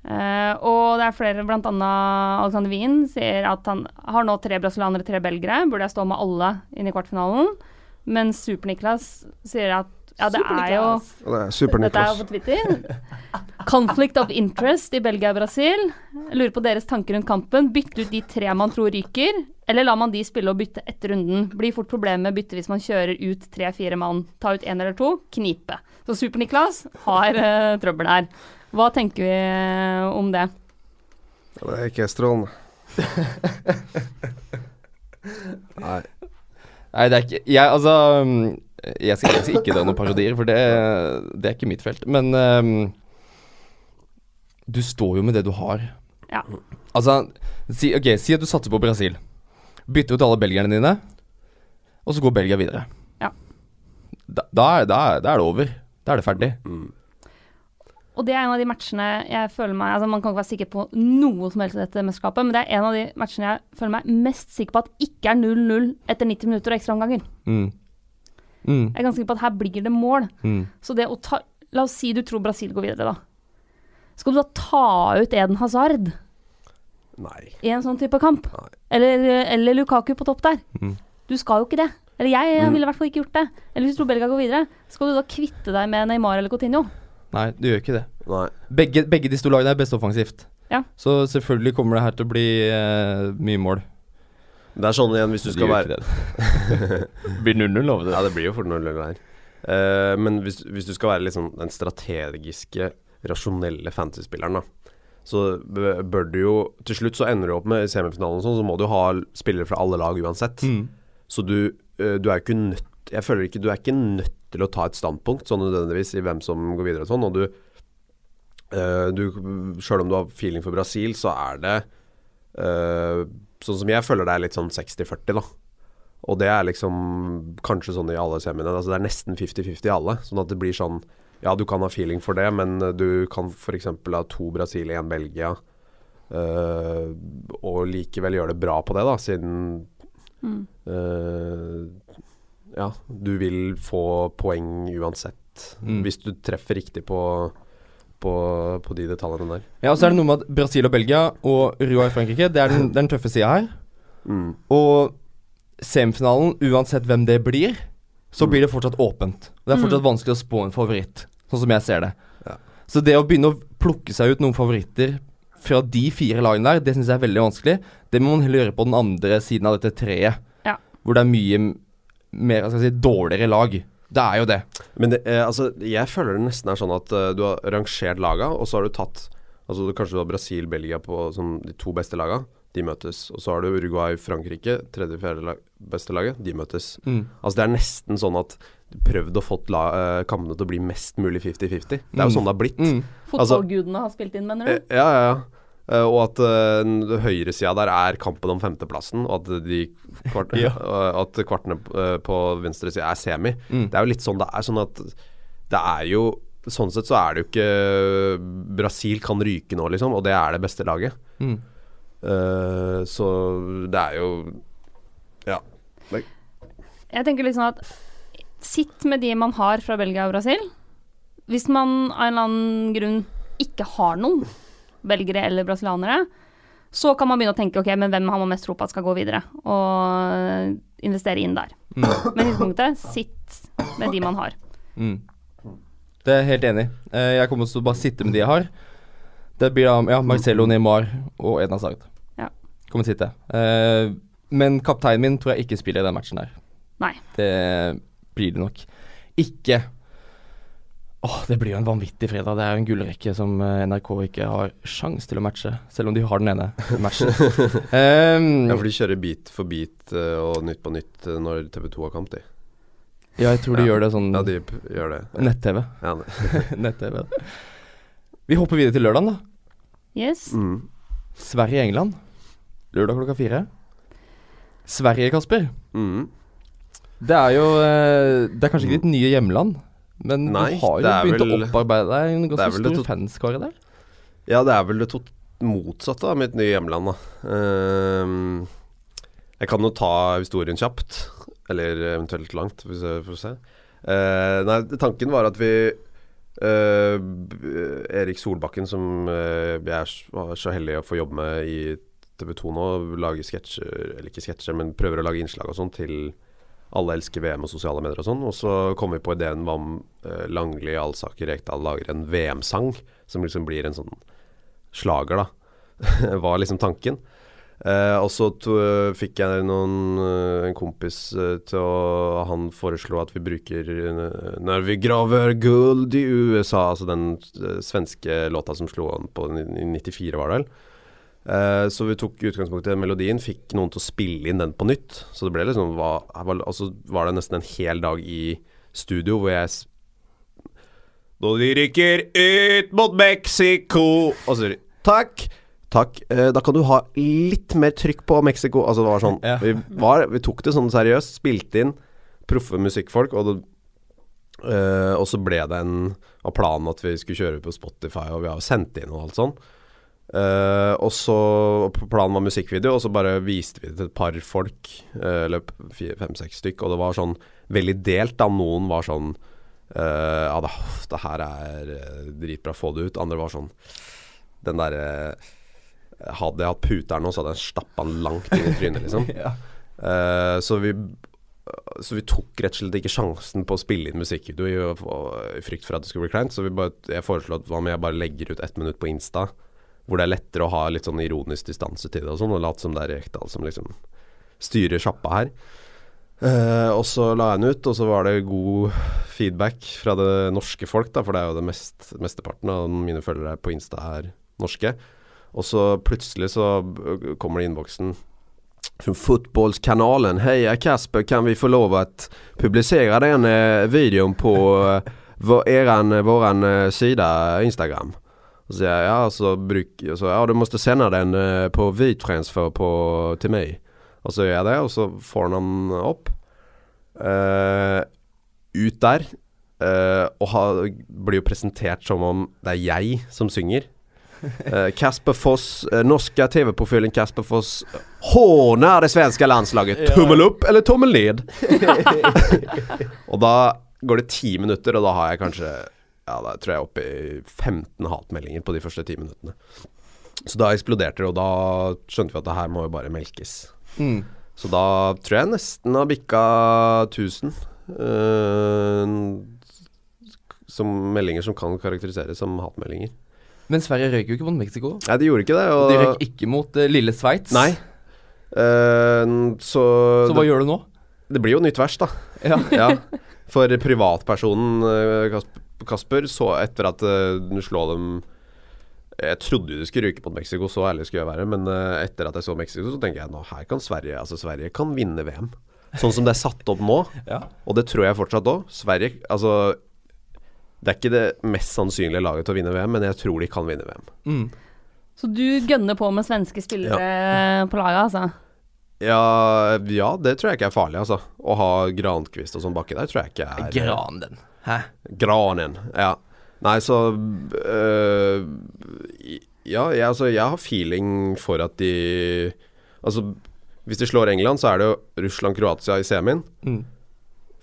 Eh, og det er flere, annet Alexander Wien, sier at han har nå tre brasilianere, tre belgere. Burde jeg stå med alle inn i kvartfinalen? Mens Super-Niklas sier at ja, det er jo det er Dette er jo på Twitter. Conflict of interest i Belgia og Brasil. Jeg lurer på deres tanker rundt kampen. Bytte ut de tre man tror ryker, eller lar man de spille og bytte etter runden? Blir fort problemet med bytte hvis man kjører ut tre-fire mann. Ta ut én eller to, knipe. Så Super-Niklas har uh, trøbbel her. Hva tenker vi eh, om det? Det er ikke strålende. [laughs] Nei. Nei, det er ikke Jeg, altså mm, Jeg skal, jeg skal ikke dra noen parodier, for det, det er ikke mitt felt. Men um, du står jo med det du har. Ja. Altså, si, ok, si at du satser på Brasil. Bytter ut alle belgierne dine, og så går Belgia videre. Ja. Da, da, er, da, er, da er det over. Da er det ferdig. Mm. Og det er en av de matchene jeg føler meg altså Man kan ikke være sikker på noe som helst i dette mesterskapet, men det er en av de matchene jeg føler meg mest sikker på at ikke er 0-0 etter 90 minutter og ekstraomganger. Mm. Mm. Jeg er ganske sikker på at her blir det mål. Mm. Så det å ta La oss si du tror Brasil går videre, da. Skal du da ta ut Eden Hazard Nei. i en sånn type kamp? Eller, eller Lukaku på topp der? Mm. Du skal jo ikke det. Eller jeg jeg ville i hvert fall ikke gjort det. Eller hvis du tror Belgia går videre, skal du da kvitte deg med Neymar eller Coutinho? Nei, du gjør ikke det. Nei. Begge, begge de to lagene er best offensivt. Ja. Så selvfølgelig kommer det her til å bli uh, mye mål. Det er sånn igjen hvis du skal være det. [laughs] blir 0-0, lover Ja, det blir jo fort 0-0 her. Uh, men hvis, hvis du skal være liksom den strategiske, rasjonelle fantasy-spilleren, da, så bør du jo Til slutt så ender du opp med semifinalen og sånn, så må du ha spillere fra alle lag uansett. Mm. Så du, uh, du er jo ikke nødt Jeg føler ikke du er ikke nødt til å ta et standpunkt sånn nødvendigvis i hvem som går videre og sånn. Og du, uh, du Sjøl om du har feeling for Brasil, så er det uh, Sånn som jeg føler det er litt sånn 60-40, da. Og det er liksom kanskje sånn i alle semiene. Altså det er nesten 50-50 i alle. Sånn at det blir sånn Ja, du kan ha feeling for det, men du kan f.eks. ha to Brasil, én Belgia. Uh, og likevel gjøre det bra på det, da, siden Mm. eh, Ja, du vil få poeng uansett. Mm. Hvis du treffer riktig på, på, på de detaljene der. Ja, og så er det noe med at Brasil og Belgia og Rua i Frankrike, det er den, det er den tøffe sida her. Mm. Og semifinalen, uansett hvem det blir, så Mm. blir det fortsatt åpent. Det er Mm. fortsatt vanskelig å spå en favoritt, sånn som jeg ser det. Ja. Så det å begynne å plukke seg ut noen favoritter fra de fire lagene der, det syns jeg er veldig vanskelig. Det må man heller gjøre på den andre siden av dette treet, Ja. hvor det er mye mer skal si, dårligere lag. Det er jo det. Men det, eh, altså, jeg føler det nesten er sånn at uh, du har rangert laga, og så har du tatt Altså Kanskje du har Brasil, Belgia på som de to beste laga. De møtes. Og så har du Uruguay, Frankrike, tredje-fjerde lag, beste laget. De møtes. Mm. Altså Det er nesten sånn at du prøvde å få uh, kampene til å bli mest mulig 50-50. Det er jo Mm. sånn det har blitt. Mm. Fotballgudene har spilt inn, mener du? Eh, Ja, ja, ja. Eh, og at uh, høyresida der er kampen om femteplassen, og at de kvart, [laughs] Ja. [laughs] uh, At kvartene uh, på venstresida er semi. Mm. Det er jo litt sånn det er. Sånn at det er jo Sånn sett så er det jo ikke Brasil kan ryke nå, liksom, og det er det beste laget. Mm. Uh, så det er jo Ja. Jeg tenker litt sånn at sitt med de man har fra Belgia og Brasil. Hvis man av en eller annen grunn ikke har noen belgere eller brasilianere, så kan man begynne å tenke ok, men hvem har man mest tro på at skal gå videre, og investere inn der. Mm. Men i utgangspunktet, sitt med de man har. Mm. Det er jeg helt enig i. Eh, jeg kommer til å bare sitte med de jeg har. Det blir da ja, Marcelo Neymar og Edna Sard. Ja. Kommer til å sitte. Eh, men kapteinen min tror jeg ikke spiller i den matchen her. Nei. Det blir det nok. Ikke Åh, Det blir jo en vanvittig fredag. Det er jo en gullrekke som eh, NRK ikke har sjans til å matche, selv om de har den ene matchen. um, [laughs] Ja, for de kjører bit for bit eh, og Nytt på nytt eh, når TV2 har kamp, de. ja, jeg tror de Ja. gjør det sånn Ja, de gjør det. nett-TV. Ja. [laughs] [laughs] Nett-TV. Vi hopper videre til lørdagen, da. Yes. Mm. Sverige-England. Lørdag klokka fire. Sverige, Kasper. Mm. Det er jo Det er kanskje ikke ditt nye hjemland, men Nei, du har jo begynt vel- å opparbeide deg en ganske stor det fanskare der. Ja, det er vel det motsatte av mitt nye hjemland, da. Ehm, jeg kan jo ta historien kjapt, eller eventuelt langt, hvis jeg får se. Uh, nei, tanken var at vi uh, Erik Solbakken, som eh, jeg er så heldig å få jobbe med i TV 2 nå, lager sketsjer, eller ikke sketsjer, men prøver å lage innslag og sånn til alle elsker VM og sosiale medier og sånn. Og så kom vi på ideen om uh, Langli, Alsaker, Rekdal lager en VM-sang, som liksom blir en sånn slager, da. [laughs] var liksom tanken. Eh, og så fikk jeg noen, eh, en kompis eh, til å Han foreslo at vi bruker eh, 'Når vi graver guld i USA', altså den eh, svenske låta som slo an på i 94, var det vel. Eh, så vi tok utgangspunkt i den melodien, fikk noen til å spille inn den på nytt. Så det ble liksom var, altså var det nesten en hel dag i studio hvor jeg Da de rykker ut mot Mexico Og så takk, takk. Uh, da kan du ha litt mer trykk på Mexico. Altså det var sånn Ja. vi, var, vi tok det sånn seriøst, spilte inn proffe musikkfolk, og det uh, og så ble det en av planen at vi skulle kjøre på Spotify, og vi har jo sendt inn og alt sånn. Eh, og så Planen var musikkvideo, og så bare viste vi det til et par folk. Uh, eller fem-seks stykk, og det var sånn veldig delt. da Noen var sånn uh, Ja, det, det her er dritbra, få det ut. Andre var sånn Den derre Hadde jeg hatt puter nå, så hadde jeg stappa den langt inn i trynet, liksom. [laughs] Ja. Så vi Så vi tok rett og slett ikke sjansen på å spille inn musikkvideo i, i frykt for at det skulle bli kleint. Så vi bare, jeg foreslo at hva om jeg bare legger ut ett minutt på Insta, hvor det er lettere å ha litt sånn ironisk distanse til det og sånn, og late som det er Rekdal som liksom styrer sjappa her. Uh, og så la jeg den ut, og så var det god feedback fra det norske folk, da, for det er jo det mest, mesteparten av mine følgere på Insta er norske. Og så plutselig så kommer det i innboksen fra Fotbollskanalen. «Hei, Kasper, kan vi få lov å publisere den videoen på eh, vår, eran, våran eh, Instagram? Och så sier jeg ja, så bruk, så, ja du måtte sende den eh, på WeTransfer på, til meg. Og så gjør jeg det og så får han den opp. Uh, ut der. Uh, og ha, blir jo presentert som om det er jeg som synger. Casper [laughs] Kasper Foss, norske TV-profilen Kasper Foss håner det svenske landslaget. Tommel opp eller tommel ned? [laughs] [laughs] og da går det ti minutter, og da har jeg kanskje Ja, da tror jeg er oppe i 15 hatmeldinger på de første ti minuttene. Så da eksploderte det, og da skjønte vi at det her må jo bare melkes. Mm. Så da tror jeg nesten har bikka 1000 Uh, som meldinger som kan karakteriseres som hatmeldinger. Men Sverige røyk jo ikke mot Mexico. Nei, de gjorde ikke det. Og de røyk ikke mot uh, lille Sveits. Nei. Uh, så Så hva gjør du nå? det, det blir jo nytt vers, da. Ja. [laughs] ja. For privatpersonen eh, Kasp- Kasper, så etter at uh, du slå dem Jeg trodde de skulle ryke på Mexico, så ærlig skulle jeg være. Men uh, etter at jeg så Mexico, så tenker jeg nå her kan Sverige Altså Sverige kan vinne VM. Sånn som det er satt opp nå. [laughs] Ja. Og det tror jeg fortsatt òg. Sverige Altså Det er ikke det mest sannsynlige laget til å vinne VM, men jeg tror de kan vinne VM. Mm. Så du gønner på med svenske spillere på laget, altså? Ja, ja, det tror jeg ikke er farlig, altså. Å ha Grankvist og sånn baki der tror jeg ikke er Gran den. Hæ? Granen, ja. Nei, så øh, Ja, jeg, altså, jeg har feeling for at de Altså, hvis de slår England, så er det jo Russland-Kroatia i semien. Mm.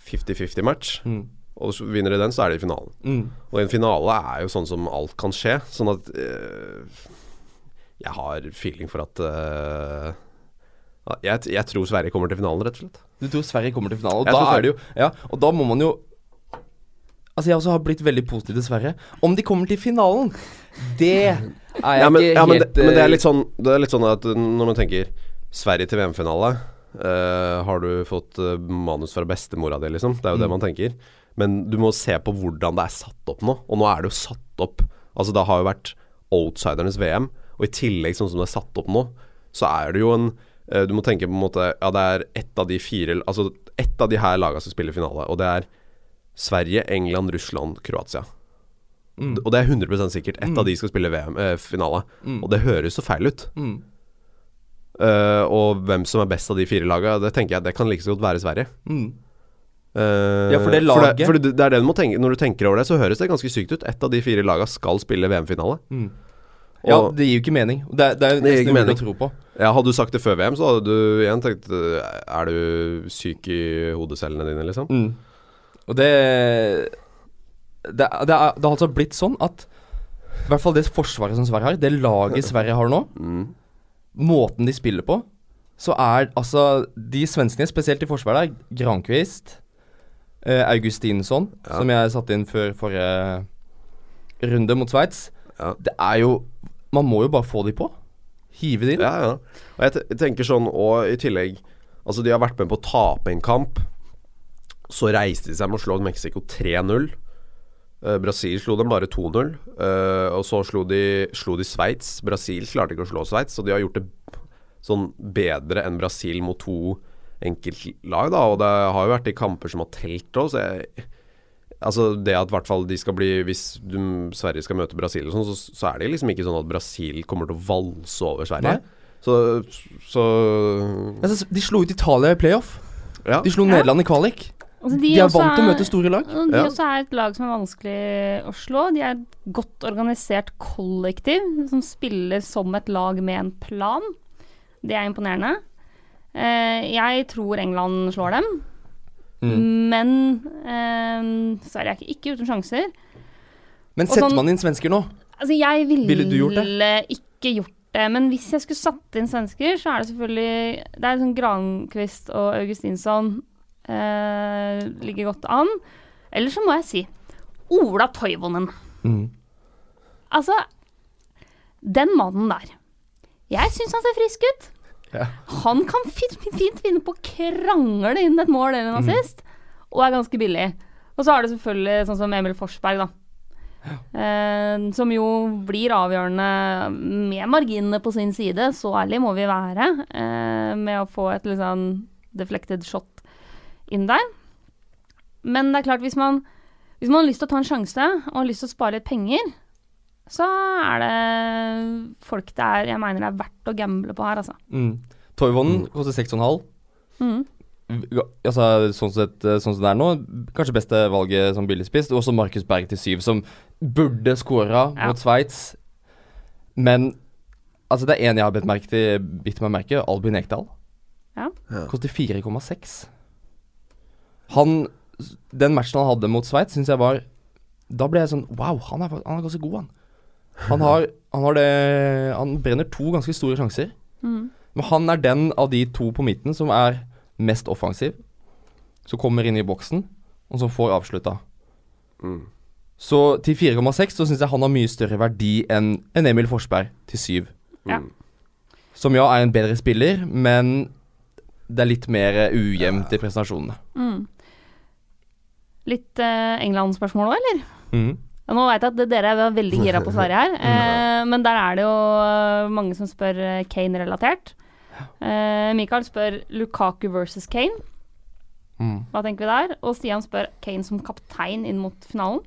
50-50 match. Mm. Og så vinner de den, så er de i finalen. Mm. Og en finale er jo sånn som alt kan skje. Sånn at øh, Jeg har feeling for at øh, jeg, jeg tror Sverige kommer til finalen, rett og slett. Du tror Sverige kommer til finalen, og da er det jo Ja, og da må man jo Altså, jeg også har blitt veldig positiv dessverre. Om de kommer til finalen, det er jeg Ja, men, ikke ja, men, helt det, men det er eh, sånn Det er litt sånn at når man tenker Sverige til VM-finale Uh, Har du fått eh, manus fra bestemora di, liksom? Det er jo det Mm. man tenker. Men du må se på hvordan det er satt opp nå. Og nå er det jo satt opp Altså, det har jo vært outsidernes VM, og i tillegg, sånn som det er satt opp nå, så er det jo en uh, Du må tenke på en måte Ja, det er ett av de fire Altså ett av de her lagene som spiller finale, og det er Sverige, England, Russland, Kroatia. mm, Og det er 100 sikkert. Ett Mm. av de skal spille VM-finale. mm, Og det høres så feil ut. mm, Eh, og hvem som er best av de fire laga, det tenker jeg det kan like så godt være Sverige. mm. Eh, Ja, for det For laget- det, for det, det er det du må tenke Når du tenker over det, så høres det ganske sykt ut. Ett av de fire laga skal spille VM-finale. Mm. Ja, det gir jo ikke mening. Det, er- det er jo Det nesten ikke umulig å tro på. Ja, hadde du sagt det før VM, så hadde du igjen tenkt eh, Er du syk i hodecellene dine, liksom? Mm. Og det det, det, er, det har altså blitt sånn at I hvert fall det forsvaret som Sverige har, det laget Sverige har nå, Mm. måten de spiller på, så er altså De svenskene, spesielt i forsvaret, der, Granqvist, eh, Augustinsson, Ja. som jeg satte inn før forrige runde mot Sveits, Ja. det er jo Man må jo bare få de på. Hive de inn. Ja, ja. Og jeg tenker sånn, og i tillegg Altså, de har vært med på å tape en kamp. Så reiste de seg med å slå Mexico 3-0. Eh, Brasil slo dem bare 2-0. eh, og så slo de, slo de Sveits. Brasil klarte ikke å slå Sveits, så de har gjort det sånn bedre enn Brasil mot to enkeltlag, da. Og det har jo vært de kamper som har telt òg, så jeg Altså det at hvert fall de skal bli Hvis du, Sverige skal møte Brasil og sånn, så, så er det liksom ikke sånn at Brasil kommer til å valse over Sverige. Så, så Altså, de slo ut Italia i playoff. Ja. De slo Nederland i kvalik. Altså, De er vant til å møte store lag. De Ja. også er et lag som er vanskelig å slå. De er et godt organisert kollektiv som spiller som et lag med en plan. Det er imponerende. Eh, jeg tror England slår dem, Mm. men eh, Sverige er ikke, ikke uten sjanser. Men Og setter sånn- man inn svensker nå? Altså, jeg ville, Ville gjort ikke gjort det, men hvis jeg skulle satt inn svensker, så er det selvfølgelig Det er sånn Granqvist og Augustinsson eh, ligger godt an. Eller så må jeg si Ola Toivonen. Mm. Altså, den mannen der. Jeg syns han ser frisk ut. Ja. Han kan fint, fint finne på å krangle inn et mål eller en Mm. og er ganske billig. Og så er det selvfølgelig sånn som Emil Forsberg, da. Eh, som jo blir avgjørende med marginene på sin side, så ærlig må vi være, eh, med å få et litt sånn deflected shot inn der. Men det er klart, hvis man, hvis man har lyst til å ta en sjanse og har lyst til å spare litt penger, så er det folk det er jeg mener det er verdt å gamble på her, altså. Mm. Toivonen koster 6,5. Mm. Altså, sånn, sett, eh, sånn som det er nå, kanskje beste valget som billigspiss. Også Markus Berg til syv, som burde skåra Ja. mot Sveits. Men altså, det er én jeg har bitt meg merke, Albin Ekdal. Ja. Ja. Koster 4,6. Han Den matchen han hadde mot Sveits, syns jeg var Da ble jeg sånn Wow, han er, han er ganske god, han. Han har, han har det Han brenner to ganske store sjanser. Mm. Men han er den av de to på midten som er mest offensiv. Som kommer inn i boksen, og som får avslutta. Mm. Så til 4,6 så syns jeg han har mye større verdi enn en Emil Forsberg til 7. Mm. Som ja er en bedre spiller, men det er litt mer ujevnt i prestasjonene. Mm. Litt eh, England-spørsmål òg, eller? Mm. Nå veit jeg at dere er veldig gira på Sverige her, [laughs] eh, men der er det jo eh, mange som spør eh, Kane-relatert. Eh, Mikael spør Lukaku versus Kane. Mm. Hva tenker vi der? Og Stian spør Kane som kaptein inn mot finalen.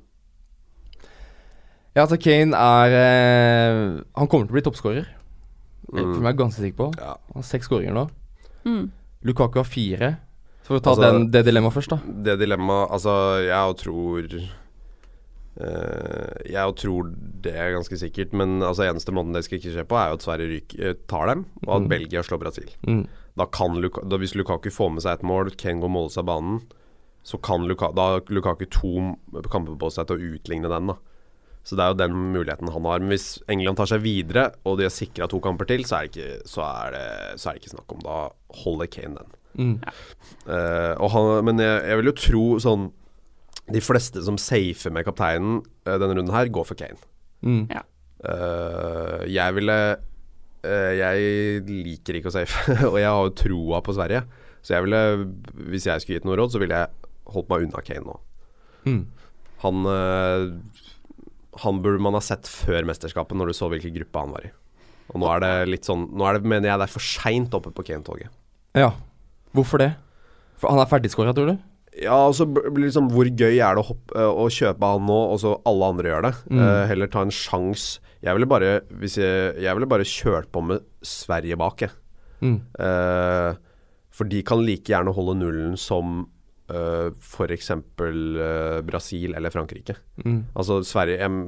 Ja, altså Kane er eh, Han kommer til å bli toppskårer. Mm. For meg er jeg ganske sikker på. Ja. Han har seks skåringer nå. Mm. Lukaku har fire. Så for å ta Altså- den, det dilemmaet først, da. Det dilemmaet Altså, jeg tror Uh, Jeg tror det er ganske sikkert, men altså eneste måten det skal ikke skje på, er jo at Sverige ryk, eh, tar dem, og at Mm. Belgia slår Brasil. Mm. Da kan Luka, da Hvis Lukaku får med seg et mål, Kengo måler seg av banen, så kan Luka, da har Lukaku to kamper på seg til å utligne den. da Så det er jo den muligheten han har. Men hvis England tar seg videre, og de har sikra to kamper til, så er, ikke, så, er det, så er det ikke snakk om. Da holder Kane den. Mm. Eh, og han, men jeg, jeg vil jo tro sånn De fleste som safer med kapteinen uh, denne runden her, går for Kane. Mm. øh, Jeg ville Jeg liker ikke å safe, [laughs] og jeg har jo troa på Sverige. Så jeg ville, hvis jeg skulle gitt noe råd, så ville jeg holdt meg unna Kane nå. Mm. Han Han burde man ha sett før mesterskapet, når du så hvilken gruppe han var i. Og nå er det litt sånn Nå er det, mener jeg det er for seint oppe på Kane-toget. Ja. Hvorfor det? For han er ferdigskåra, tror du? Ja, og så blir liksom Hvor gøy er det å, hoppe, øh, å kjøpe han nå, og så alle andre gjør det? Mm. Uh, heller ta en sjanse. Jeg ville bare Hvis jeg, jeg ville bare kjørt på med Sverige bak, jeg. Mm. Uh, for de kan like gjerne holde nullen som uh, f.eks. Uh, Brasil eller Frankrike. Mm. Altså Sverige um,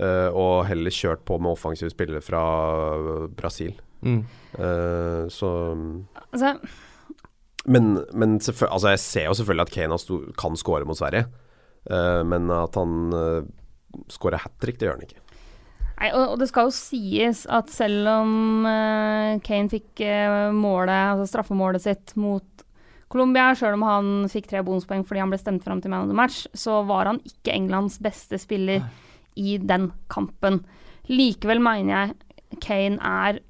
uh, Og heller kjørt på med offensive spillere fra Brasil. Mm. Uh, så Altså, Men, men altså jeg ser jo selvfølgelig at Kane har sto, kan score mot Sverige. Uh, men at han uh, scorer hat trick, det gjør han ikke. Nei, og, og det skal jo sies at selv om uh, Kane fikk eh, målet, altså straffemålet sitt mot Colombia, selv om han fikk tre bonuspoeng fordi han ble stemt fram til man of the match, så var han ikke Englands beste spiller i den kampen. Likevel mener jeg Kane er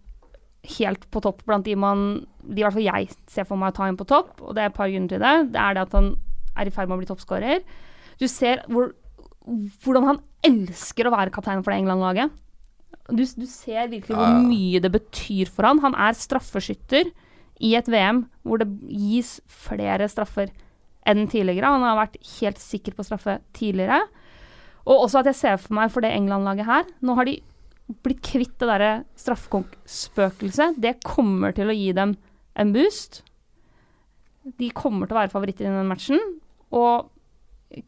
helt på topp blant de man De i hvert fall jeg ser for meg å ta inn på topp, og det er et par grunner til det. Det er det at han er i ferd med å bli toppskårer. Du ser hvor, hvordan han elsker å være kaptein for det England-laget. Du, du ser virkelig hvor mye det betyr for han. Han er straffeskytter i et VM hvor det gis flere straffer enn tidligere. Han har vært helt sikker på straffe tidligere. Og også at jeg ser for meg for det England-laget her Nå har de blitt kvitt det derre straffekonk-spøkelset. Det kommer til å gi dem en boost. De kommer til å være favoritter i den matchen. Og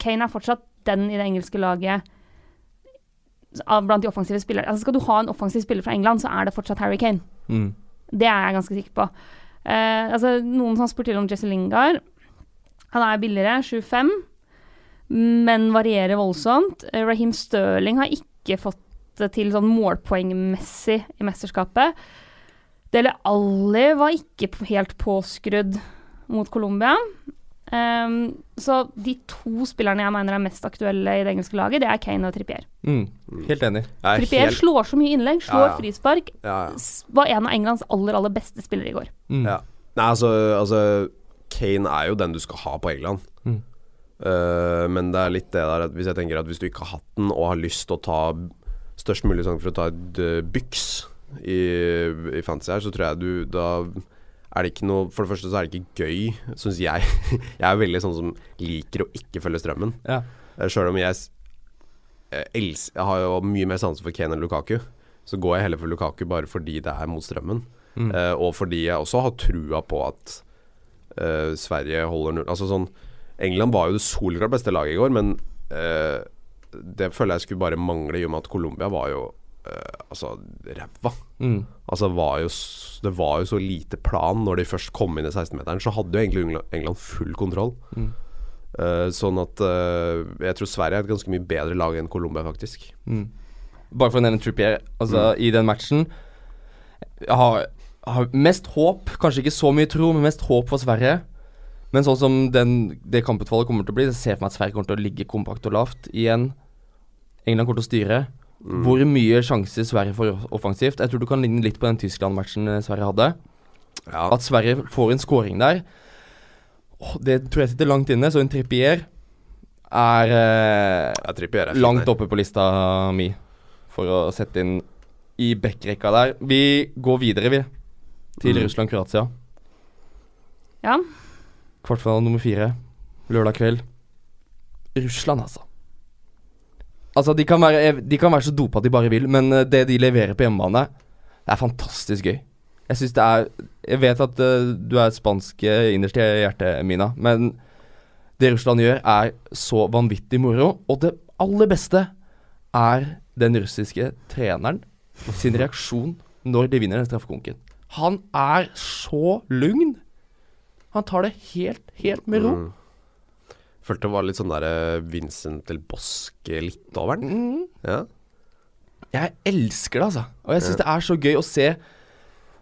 Kane er fortsatt den i det engelske laget blant de offensive spillere. Altså Skal du ha en offensiv spiller fra England, så er det fortsatt Harry Kane. Mm. Det er jeg ganske sikker på. Uh, altså, noen som spurte til om Jesse Lingard. Han er billigere, 7-5, men varierer voldsomt. Eh, Raheem Sterling har ikke fått det til sånn målpoengmessig i mesterskapet. Dele Alli var ikke helt påskrudd mot Colombia. Um, så de to spillerne jeg mener er mest aktuelle i det engelske laget, det er Kane og Trippier. Mm. Helt enig. Er Trippier helt- slår så mye innlegg, slår Ja, ja. frispark. ja, ja. Var en av Englands aller, aller beste spillere i går. Mm. Ja. Nei, altså, altså Kane er jo den du skal ha på England. Mm. Uh, men det er litt det der at hvis jeg tenker at hvis du ikke har hatt den og har lyst til å ta størst mulig sjanse for å ta et uh, byks i, i fantasy her, så tror jeg du da er det ikke noe For det første så er det ikke gøy, syns jeg. [laughs] jeg er veldig sånn som liker å ikke følge strømmen. Ja. Uh, Sjøl om jeg, jeg, els, jeg har jo mye mer sanse for Kane enn Lukaku, så går jeg heller for Lukaku bare fordi det er mot strømmen. Mm. Uh, og fordi jeg også har trua på at uh, Sverige holder null Altså sånn England var jo det soleklart beste laget i går, men eh, det føler jeg skulle bare mangle i og med at Colombia var jo eh, altså ræva. Mm. Altså var jo, det var jo så lite plan når de først kom inn i 16-meteren. Så hadde jo egentlig England, England full kontroll. Mm. Uh, sånn at uh, jeg tror Sverige er et ganske mye bedre lag enn Colombia, faktisk. Mm. Bare for å nevne Trippier, altså i den matchen Jeg har, har mest håp, kanskje ikke så mye tro, men mest håp for Sverige. Men sånn som den, det kamputfallet kommer til å bli, så ser jeg for meg at Sverige kommer til å ligge kompakt og lavt igjen. England kommer til å styre. Mm. Hvor mye sjanser Sverige får offensivt. Jeg tror du kan ligne litt på den Tyskland-matchen eh, Sverige hadde. Ja, At Sverige får en scoring der. Oh, det tror jeg sitter langt inne, så en Trippier er eh, Trippier er fin langt oppe på lista mi for å sette inn i backrekka der. Vi går videre, vi. Til Mm. Russland-Kroatia. Ja. Kvartfinale nummer fire. Lørdag kveld. Russland, altså. Altså, de kan, være, de kan være så dopa de bare vil, men eh, det de leverer på hjemmebane, det er fantastisk gøy. Jeg syns det er Jeg vet at eh, du er spansk eh, innerst i hjertet, Mina, men det Russland gjør, er så vanvittig moro. Og det aller beste er den russiske treneren sin reaksjon når de vinner den straffekonken. Han er så lugn. Han tar det helt, helt med ro. Mm. Følte det var litt sånn der eh, Vincent del Bosque litt over den. Mm. Ja. Jeg elsker det, altså. Og jeg syns det er så gøy å se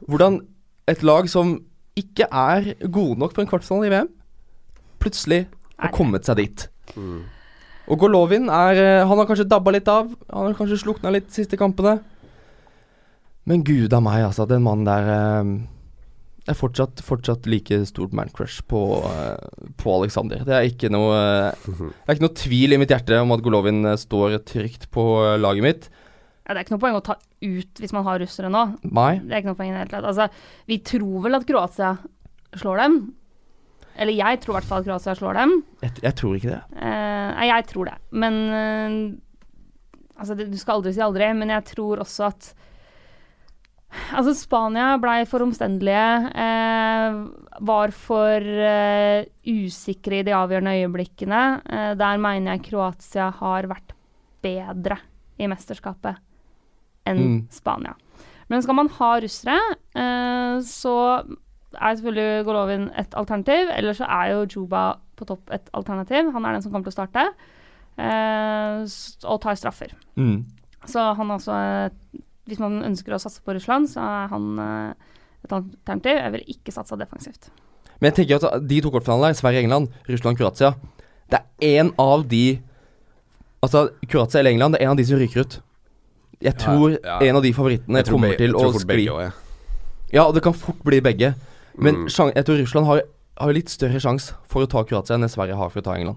hvordan et lag som ikke er gode nok for en kvartfinale i VM, plutselig har kommet seg dit. Mm. Og Golovin er eh, Han har kanskje dabba litt av. Han har kanskje slukna litt de siste kampene. Men gud a meg, altså. Den mannen der eh, er fortsatt, fortsatt like stort mancrush på, eh, på Alexander. Det er ikke noe eh, [laughs] Det er ikke noe tvil i mitt hjerte om at Golovin eh, står trygt på eh, laget mitt. Ja, det er ikke noe poeng å ta ut hvis man har russere nå. Nei. Det er ikke noe poeng i det hele tatt. Altså, vi tror vel at Kroatia slår dem. Eller jeg tror i hvert fall at Kroatia slår dem. Jeg, jeg tror ikke det. Eh, Nei, jeg tror det. Men eh, Altså, det, du skal aldri si aldri, men jeg tror også at Altså, Spania blei for omstendelige. Eh, var for eh, usikre i de avgjørende øyeblikkene. Eh, der mener jeg Kroatia har vært bedre i mesterskapet enn Mm. Spania. Men skal man ha russere, eh, så er selvfølgelig Golovin et alternativ. Eller så er jo Juba på topp et alternativ. Han er den som kommer til å starte. eh, og tar straffer. Mm. Så han er også eh, Hvis man ønsker å satse på Russland, så er han eh, et alternativ. Jeg vil ikke satsa defensivt. Men jeg tenker at de to kortfinalene Sverige-England, Russland-Kroatia Det er en av de Altså, Kroatia eller England, det er en av de som ryker ut. Jeg tror ja. en av de favorittene Jeg tror kommer til jeg å skli. begge også, ja. Ja, det kan fort bli begge. Men Mm. jeg tror Russland har, har litt større sjanse for å ta Kroatia enn Sverige har for å ta England.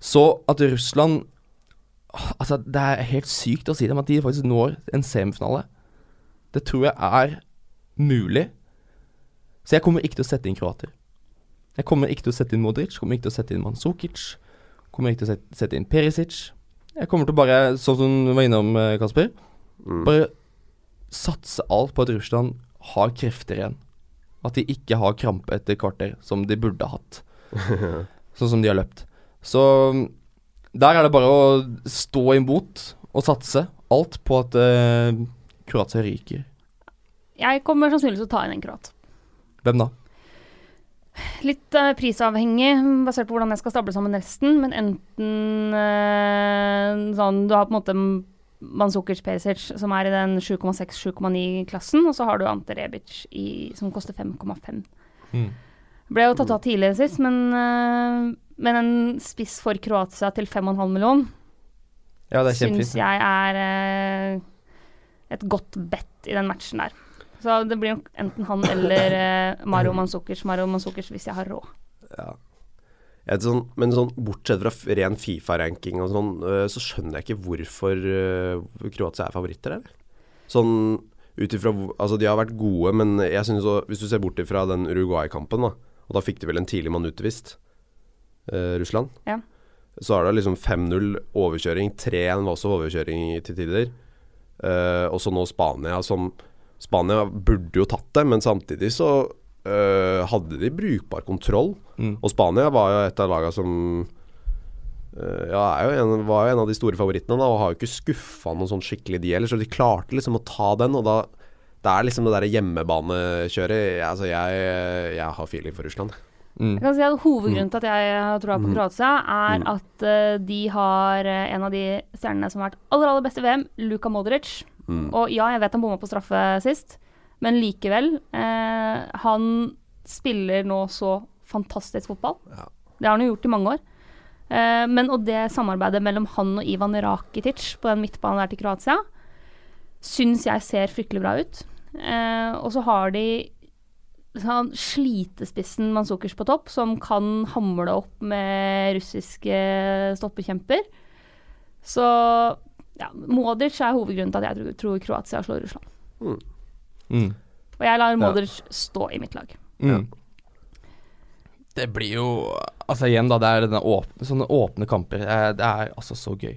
Så at Russland Altså, det er helt sykt å si dem at de faktisk når en semifinale. Det tror jeg er mulig. Så jeg kommer ikke til å sette inn kroater. Jeg kommer ikke til å sette inn Modric, kommer ikke til å sette inn Manzukic. Kommer ikke til å sette, inn Perisic. Jeg kommer til å bare, sånn som du var innom, eh, Kasper, Mm. bare satse alt på at Russland har krefter igjen. At de ikke har krampe etter kvarter, som de burde hatt. [laughs] sånn som de har løpt. Så der er det bare å stå imot og satse alt på at uh, Kroatia ryker. Jeg kommer sannsynligvis til å ta inn en kroat. Hvem da? Litt uh, prisavhengig, basert på hvordan jeg skal stable sammen resten, men enten uh, sånn Du har på en måte Manzukic Pesic, som er i den 7,6-7,9-klassen, og så har du Ante Rebic i, som koster 5,5. Ble jo tatt av tidligere sist, men, men en spiss for Kroatia til 5,5 million Ja, syns jeg er eh, et godt bet i den matchen der. Så det blir nok enten han eller eh, Mario Manzukic, Mario Manzukic hvis jeg har råd. Ja. Sånn, men sånn bortsett fra ren Fifa-ranking og sånn, øh, så skjønner jeg ikke hvorfor øh, Kroatia er favoritter, eller? Sånn ut ifra Altså, de har vært gode, men jeg synes så Hvis du ser bort ifra den Uruguay-kampen, da, og da fikk de vel en tidlig mann utvist, Russland, Ja. så er det liksom 5-0 overkjøring. 3-1 var også overkjøring til tider. Uh, og så nå Spania, som Spania burde jo tatt det, men samtidig så uh, hadde de brukbar kontroll. Mm. Og Spania var jo et av lagene som uh, Ja, er jo en, var jo en av de store favorittene, da, og har jo ikke skuffa noen sånn skikkelig, de heller. Så de klarte liksom å ta den, og da Det er liksom det derre hjemmebanekjøret. Altså, jeg, jeg har feeling for Russland. Mm. Jeg kan si at Hovedgrunnen til at jeg har troa på Kroatia, er Mm. at uh, de har uh, en av de stjernene som har vært aller aller best i VM, Luka Modric. Mm. Og ja, jeg vet han bomma på straffe sist, men likevel. Uh, han spiller nå så fantastisk fotball. Ja. Det har han jo gjort i mange år. Men og det samarbeidet mellom han og Ivan Rakitic på den midtbanen der til Kroatia, syns jeg ser fryktelig bra ut. Og så har de sånn slitespissen Manzukers på topp, som kan hamle opp med russiske stopperkjemper. Så ja, Modric er hovedgrunnen til at jeg tror, Kroatia slår Russland. Mm. Og jeg lar Modric stå i mitt lag. Mm. Det blir jo Altså igjen, da. Det er denne åpne, sånne åpne kamper. Det er altså så gøy.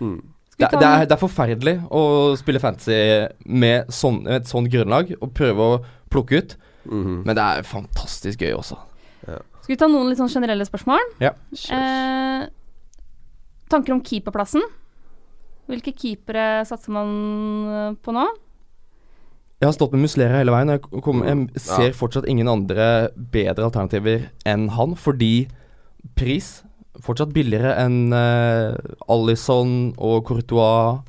Mm. Det, det, er, det er forferdelig å spille fantasy med sånn, et sånt grunnlag og prøve å plukke ut, Mhm. men det er fantastisk gøy også. Skal vi ta noen litt sånn generelle spørsmål? Ja. Eh, tanker om keeperplassen? Hvilke keepere satser man eh, på nå? Jeg har stått med Muslera hele veien, jeg, kom, Mm, jeg ser ja. fortsatt ingen andre bedre alternativer enn han, fordi pris fortsatt billigere enn uh, Alison og Courtois.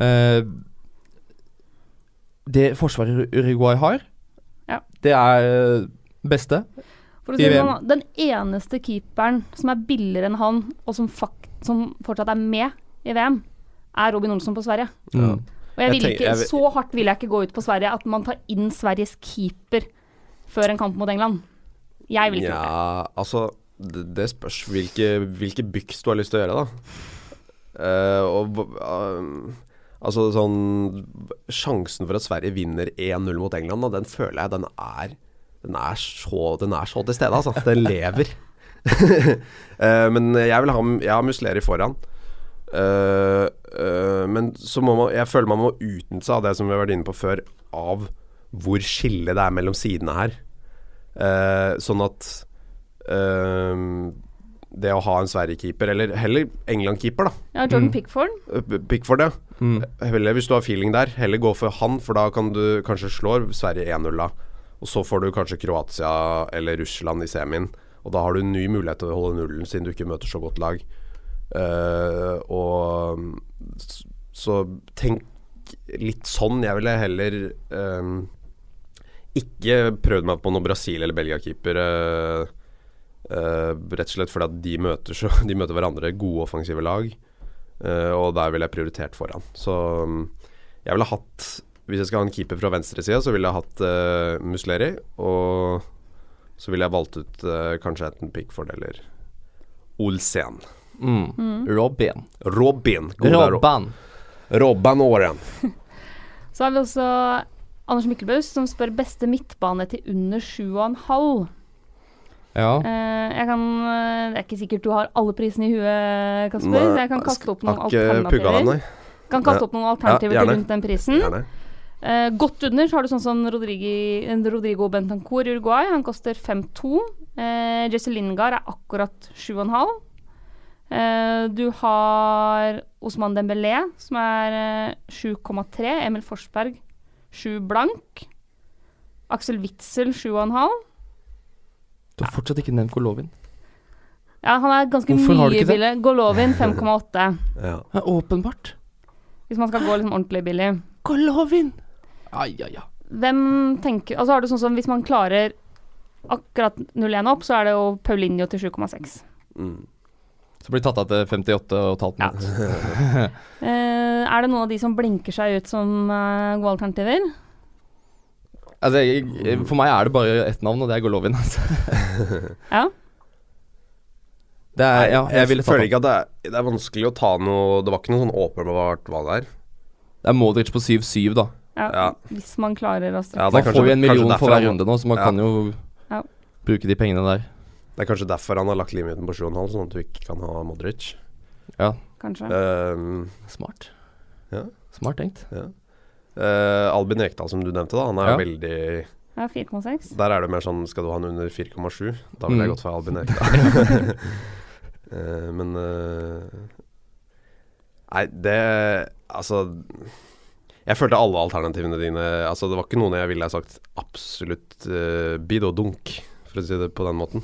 Uh, det forsvaret Uruguay har, Ja. Det er eh, beste. For å si I VM. sånn, den eneste keeperen som er billigere enn han, og som, fakt, som fortsatt er med i VM, er Robin Olsson på Sverige. Mm. Og jeg Jeg vil tenker- ikke, jeg Så hardt vil jeg ikke gå ut på Sverige at man tar inn Sveriges keeper før en kamp mot England. Jeg vil ikke gjøre det. Ja, altså det, det spørs hvilke, hvilke byks du har lyst til å gjøre, da. Uh, og um, Altså sånn Sjansen for at Sverige vinner 1-0 mot England, da, den føler jeg den er Den er så, den er så til stede, altså. Den lever. uh, [laughs] men jeg vil ha Jeg har Musleri foran. Uh, uh, men så må man Jeg føler man må utnytte seg av det som vi har vært inne på før, av hvor skillet det er mellom sidene her. Sånn at det å ha en Sverige-keeper, eller heller England-keeper, da. Ja, Jordan Mm. Pickford. Eh, Pickford, ja. Mm. Heller hvis du har feeling der, heller gå for han, for da kan du kanskje slå Sverige 1-0 da. Og så får du kanskje Kroatia eller Russland i semien. Og da har du en ny mulighet til å holde nullen, siden du ikke møter så godt lag. Uh, og Så tenk litt sånn. Jeg ville heller eh, ikke prøvd meg på noen Brasil- eller Belgia-keeper. eh, eh, rett og slett fordi at de møter, så, [laughs] de møter hverandre gode offensive lag. Uh, og der ville jeg prioritert foran. Så um, jeg ville hatt Hvis jeg skal ha en keeper fra venstresida, så ville jeg hatt uh, Musleri. Og så ville jeg valgt ut eh, kanskje enten Pickford eller Olsen. Mm. Robin. Robin. Goda Ro- Robban. Robban Åren. [laughs] Så har vi også Anders Myklebust som spør beste midtbane til under 7,5. Ja. Eh, jeg kan eh, Det er ikke sikkert du har alle prisene i huet, Kasper. Nei, så jeg kan kaste opp noen alternativer. nei. Kan kaste opp noen alternativer Ja, rundt den prisen. Gjerne. Eh, godt under så har du sånn som Rodrigi, Rodrigo Bentancour i Uruguay. Han koster 5,2. Uh, Jesse Lingard er akkurat 7,5. Uh, du har Osman Dembélé, som er eh, 7,3. Emil Forsberg 7 blank. Aksel Witzel 7,5. Du har fortsatt ikke nevnt Golovin. Ja, han er ganske Hvorfor har du mye ikke det? billig. Golovin [laughs] 5,8. Ja. Ja, åpenbart. Hvis man skal gå liksom ordentlig billig. Golovin! Ai, ai, ai. Hvem tenker Altså har du sånn som hvis man klarer akkurat 0-1 opp, så er det jo Paulinho til 7,6. Mm. Så blir tatt av til 58,5 Ja. minutter. [laughs] Eh, er det noen av de som blinker seg ut som eh, gode alternativer? Altså, jeg, for meg er det bare ett navn, og det er Golovin. Altså. [laughs] Ja. Det er, ja, jeg jeg føler ikke at det er, det er vanskelig å ta noe Det var ikke noe sånn åpenbart hva det er. Det er Modric på 7-7, da. ja. Ja. Hvis man klarer å Ja, er seg. kanskje- får vi en million for hver runde nå, så man Ja. kan jo Ja. bruke de pengene der. Det er kanskje derfor han har lagt limiten på 7,5, sånn at du ikke kan ha Modric. Ja, Kanskje. Um, smart. Ja. Smart tenkt. Eh, Albin Ekdal, som du nevnte, da. Han er Ja. veldig Ja, 4,6. Der er det mer sånn Skal du ha han under 4,7? Da ville jeg Mm. gått for Albin Ekdal. uh, [laughs] men uh, Nei, det Altså Jeg følte alle alternativene dine Altså Det var ikke noen jeg ville ha sagt absolutt uh, bid og dunk, for å si det på den måten.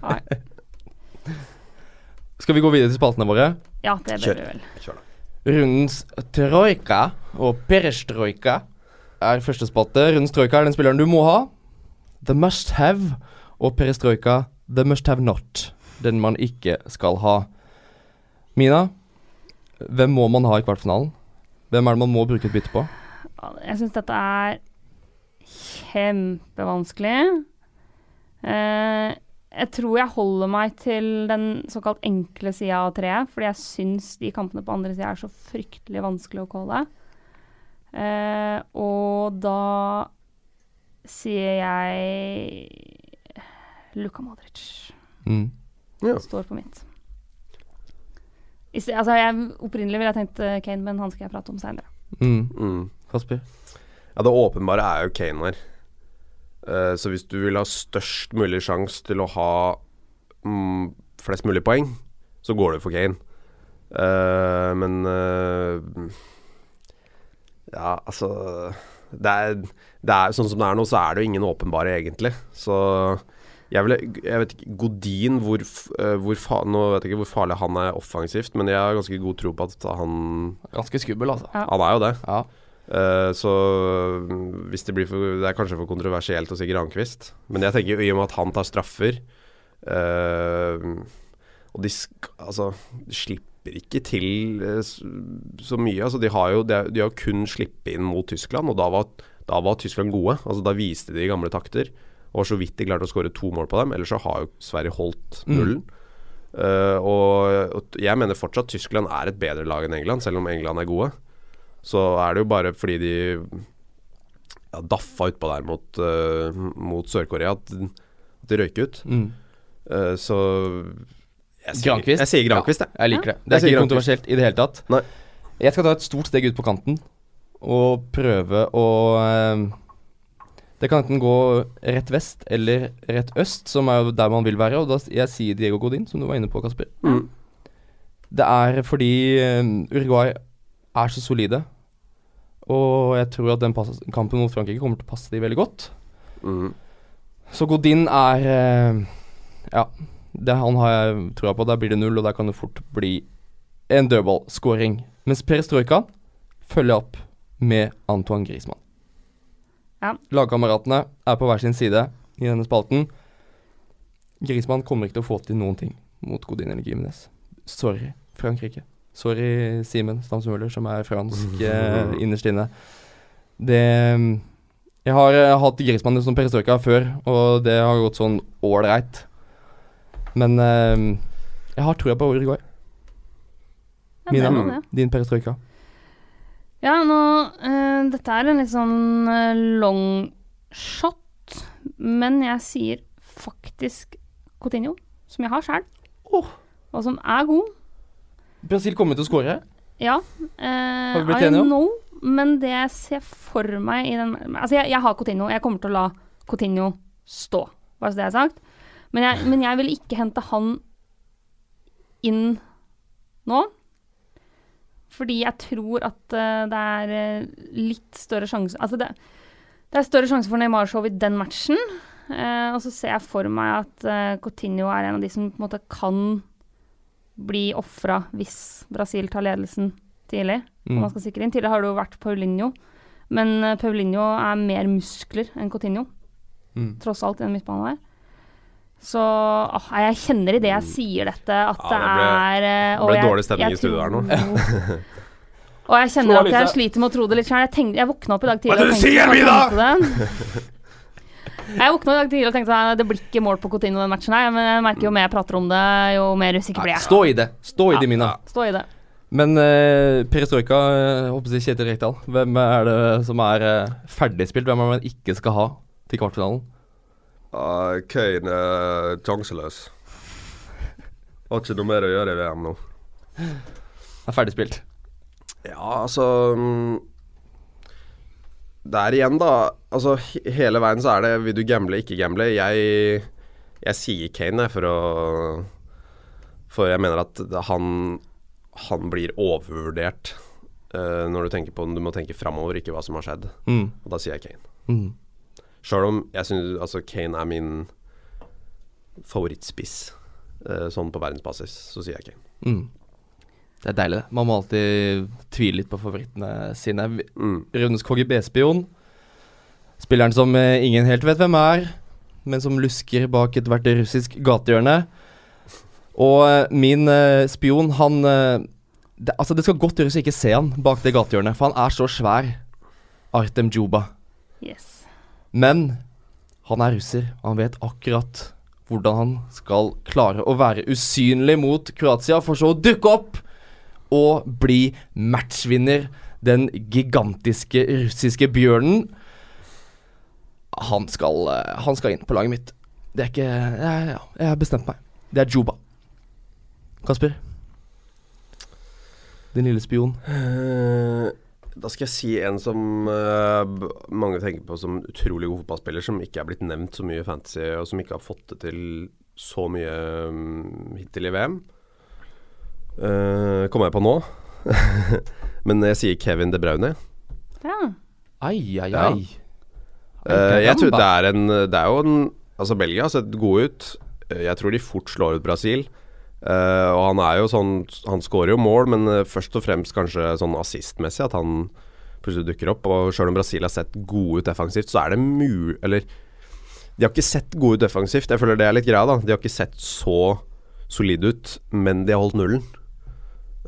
Nei. Skal vi gå videre til spaltene våre? Ja, det bør vi vel. Kjør, da. Rundens trojka og perestrojka er første spalte. Rundens trojka er den spilleren du må ha. The must have. Og perestrojka the must have not. Den man ikke skal ha. Mina, hvem må man ha i kvartfinalen? Hvem er det man må bruke et bytte på? Jeg syns dette er kjempevanskelig. Eh, jeg tror jeg holder meg til den såkalt enkle sida av treet, fordi jeg syns de kampene på andre sida er så fryktelig vanskelig å calle. Eh, og da sier jeg Luka Modric Mm. Ja. står på mitt. I sted, altså jeg, opprinnelig ville jeg tenkt eh, Kane, men han skal jeg prate om seinere. Mm. Mm. Ja, det åpenbare er jo Kane her. Eh, så hvis du vil ha størst mulig sjanse til å ha mm, flest mulig poeng, så går du for Kane. Eh, men eh, Ja, altså det er, det er Sånn som det er nå, så er det jo ingen åpenbare, egentlig. Så jeg, vil, jeg vet ikke Godin, hvor, hvor fa, Nå vet jeg ikke hvor farlig han er offensivt, men jeg har ganske god tro på at han Ganske skummel, altså. Ja. Han er jo det. Ja. Eh, så mm, hvis det blir for Det er kanskje for kontroversielt å si Grankvist, men jeg tenker i og med at han tar straffer uh, Og de altså, de slipper ikke til uh, så mye. Altså, de har jo de, de har kun sluppet inn mot Tyskland, og da var, da var Tyskland gode. Altså, da viste de gamle takter. Og så vidt de klarte å skåre to mål på dem. Ellers så har jo Sverige holdt Mm. nullen. Eh, og, og jeg mener fortsatt Tyskland er et bedre lag enn England, selv om England er gode. Så er det jo bare fordi de ja, daffa utpå der mot, uh, mot Sør-Korea at, at de røyk ut. Mm. Uh, så jeg sier, Grankvist? Jeg sier Grankvist, jeg. Jeg liker det. Det er ikke kontroversielt i det hele tatt. Nei. Jeg skal ta et stort steg ut på kanten og prøve å uh, Det kan enten gå rett vest eller rett øst, som er jo der man vil være. Og da jeg sier Diego Godin, som du var inne på, Kasper. Mm. Det er fordi Uruguay er så solide. Og jeg tror at den kampen mot Frankrike kommer til å passe de veldig godt. Mm. Så Godin er eh, Ja, det han har jeg troa på. Der blir det null, og der kan det fort bli en dødballskåring. Mens Perestrojka følger opp med Antoine Griezmann. Ja. Lagkameratene er på hver sin side i denne spalten. Griezmann kommer ikke til å få til noen ting mot Godin eller Gimenez. Sorry, Frankrike. Sorry, Simen Stamsmøller, som er fransk [laughs] eh, innerst inne. Det Jeg har eh, hatt Griezmann som perestrojka før, og det har gått sånn ålreit. Men eh, jeg har trua på Uruguay. Ja, det Mina, var det. din perestrojka. Ja, nå eh, Dette er en litt sånn eh, long shot, men jeg sier faktisk Coutinho, som jeg har sjøl, oh. og som er god. Brasil kommer til å skåre. Ja. Eh, Har vi blitt enige om? know, men det jeg ser for meg i den Altså, jeg, jeg har Coutinho. Jeg kommer til å la Coutinho stå, bare så det er sagt. Men jeg, men jeg vil ikke hente han inn nå. Fordi jeg tror at uh, det er eh, litt større sjanse Altså, det, det er større sjanse for Neymar-show i den matchen. Uh, og så ser jeg for meg at uh, Coutinho er en av de som på en måte kan bli ofra hvis Brasil tar ledelsen tidlig. Mm. Og man skal sikre inn. Tidligere har det jo vært Paulinho, men eh, Paulinho er mer muskler enn Coutinho, Mm. tross alt, i den midtbanen der. Så åh, jeg kjenner i det jeg sier dette, at Ja, det, det er eh, det ble dårlig stemning jeg i studio her nå. [laughs] Og jeg kjenner at jeg sliter med å tro det litt sjøl. Jeg, tenkte- jeg våkna opp i dag tidlig Hva er det du sier, Mina? tenkte det. Jeg våkna i dag tidlig og tenkte at det blir ikke mål på Coutinho den matchen her, men jeg merker jo mer jeg prater om det, jo mer usikker blir jeg. Stå i det. Stå i det, Mina. Stå i det. Men uh, perestrojka, uh, håper jeg Kjetil Rekdal, hvem er det som er uh, ferdigspilt? Hvem er det man ikke skal ha til kvartfinalen? Uh, Kane er sjanseløs. Har ikke noe mer å gjøre i VM nå. Er ferdigspilt. Ja, altså mm, Der igjen, da. Altså, hele veien så er det Vil du gamble, ikke gamble? Jeg, jeg sier Kane, jeg, for å For jeg mener at han Han blir overvurdert uh, når du tenker på Du må tenke framover, ikke hva som har skjedd. Mm. Og da sier jeg Kane. Mm. Sjøl om jeg syns altså, Kane er min favorittspiss uh, sånn på verdensbasis, så sier jeg Kane. Mm. Det er deilig, det. Man må alltid tvile litt på favorittene sine. Mm. Rundens KGB-spion. Spilleren som eh, ingen helt vet hvem er, men som lusker bak ethvert russisk gatehjørne. Og eh, min uh, spion, han uh, det, Altså, det skal godt gjøres å ikke se han bak det gatehjørnet, for han er så svær. Artem Djuba. Yes. Men han er russer, og han vet akkurat hvordan han skal klare å være usynlig mot Kroatia, for så å dukke opp og bli matchvinner. Den gigantiske russiske bjørnen. Han skal, eh, han skal inn på laget mitt. Det er ikke Ja, ja, jeg har bestemt meg. Det er Juba. Kasper? Din lille spion. Eh, Da skal jeg si en som uh, mange tenker på som utrolig god fotballspiller, som ikke er blitt nevnt så mye i fantasy, og som ikke har fått det til så mye um, hittil i VM. Uh, kommer jeg på nå. [laughs] Men jeg sier Kevin De Bruyne. Ja. Ai, ai, Ja. ai. Eh, jeg tror det er en Det er jo en Altså, Belgia har sett gode ut. Eh, Jeg tror de fort slår ut Brasil. Uh, og han er jo sånn Han skårer jo mål, men først og fremst kanskje sånn assistmessig at han plutselig dukker opp. Og sjøl om Brasil har sett gode ut defensivt, så er det mu... Eller de har ikke sett gode ut defensivt. Jeg føler det er litt greia, da. De har ikke sett så solide ut, men de har holdt nullen.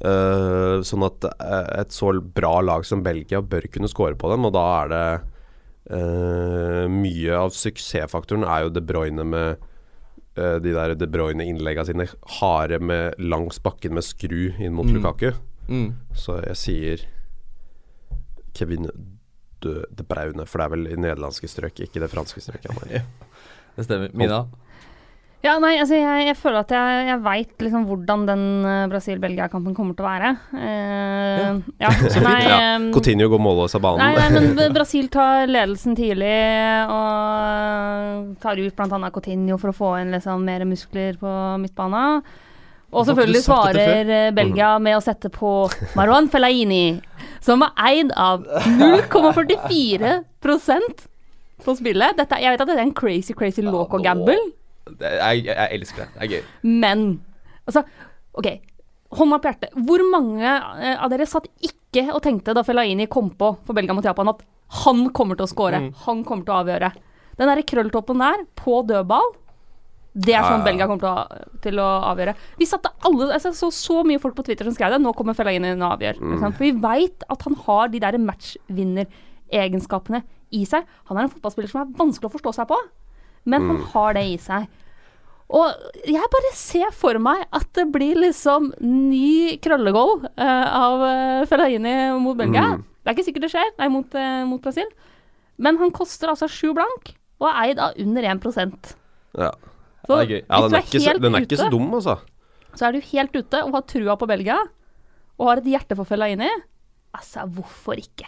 Eh, sånn at eh, et så bra lag som Belgia bør kunne score på dem, og da er det uh, Mye av suksessfaktoren er jo De Bruyne med uh, de der De Bruyne-innleggene sine harde med langs bakken med skru inn mot Mm. Lukaku. Mm. Så jeg sier Kevin De, de Braune, for det er vel i nederlandske strøk, ikke det franske strøket. er. [laughs] Det stemmer. Mina? Ja, nei, altså jeg, jeg føler at jeg, jeg veit liksom hvordan den eh, Brasil-Belgia-kampen kommer til å være. Eh, ja. [laughs] nei, Ja, Coutinho går målløs av Nei, banen. nei, men [laughs] Brasil tar ledelsen tidlig og tar ut bl.a. Coutinho for å få inn liksom mer muskler på midtbanen. Og selvfølgelig svarer eh, Belgia med å sette på Marwan Fellaini, som er eid av 0,44% på spillet. Dette, jeg vet at det er en crazy, crazy loco gamble, jeg, jeg elsker det. Det er gøy. men altså OK, hånda på hjertet. Hvor mange eh, av dere satt ikke og tenkte da Fellaini kom på for Belgia mot Japan, at han kommer til å score, Mm. han kommer til å avgjøre? Den derre krølltoppen der, på dødball, det er sånn ja. Belgia kommer til å, til å avgjøre. Vi satte alle, altså, så så mye folk på Twitter som skrev det. Nå kommer Fellaini og avgjør. Mm. For vi veit at han har de der matchvinneregenskapene i seg. Han er en fotballspiller som er vanskelig å forstå seg på, men Mm. han har det i seg. Og jeg bare ser for meg at det blir liksom ny krøllegoal uh, av uh, Fellaini mot Belgia. Mm. Det er ikke sikkert det skjer, nei, mot, uh, mot Brasil. Men han koster altså sju blank, og er eid av under 1 Ja. Så det er gøy. Ja, den er, ikke så, den er ikke så dum, altså. så er du helt ute og har trua på Belgia, og har et hjerte for Fellaini. Altså, hvorfor ikke?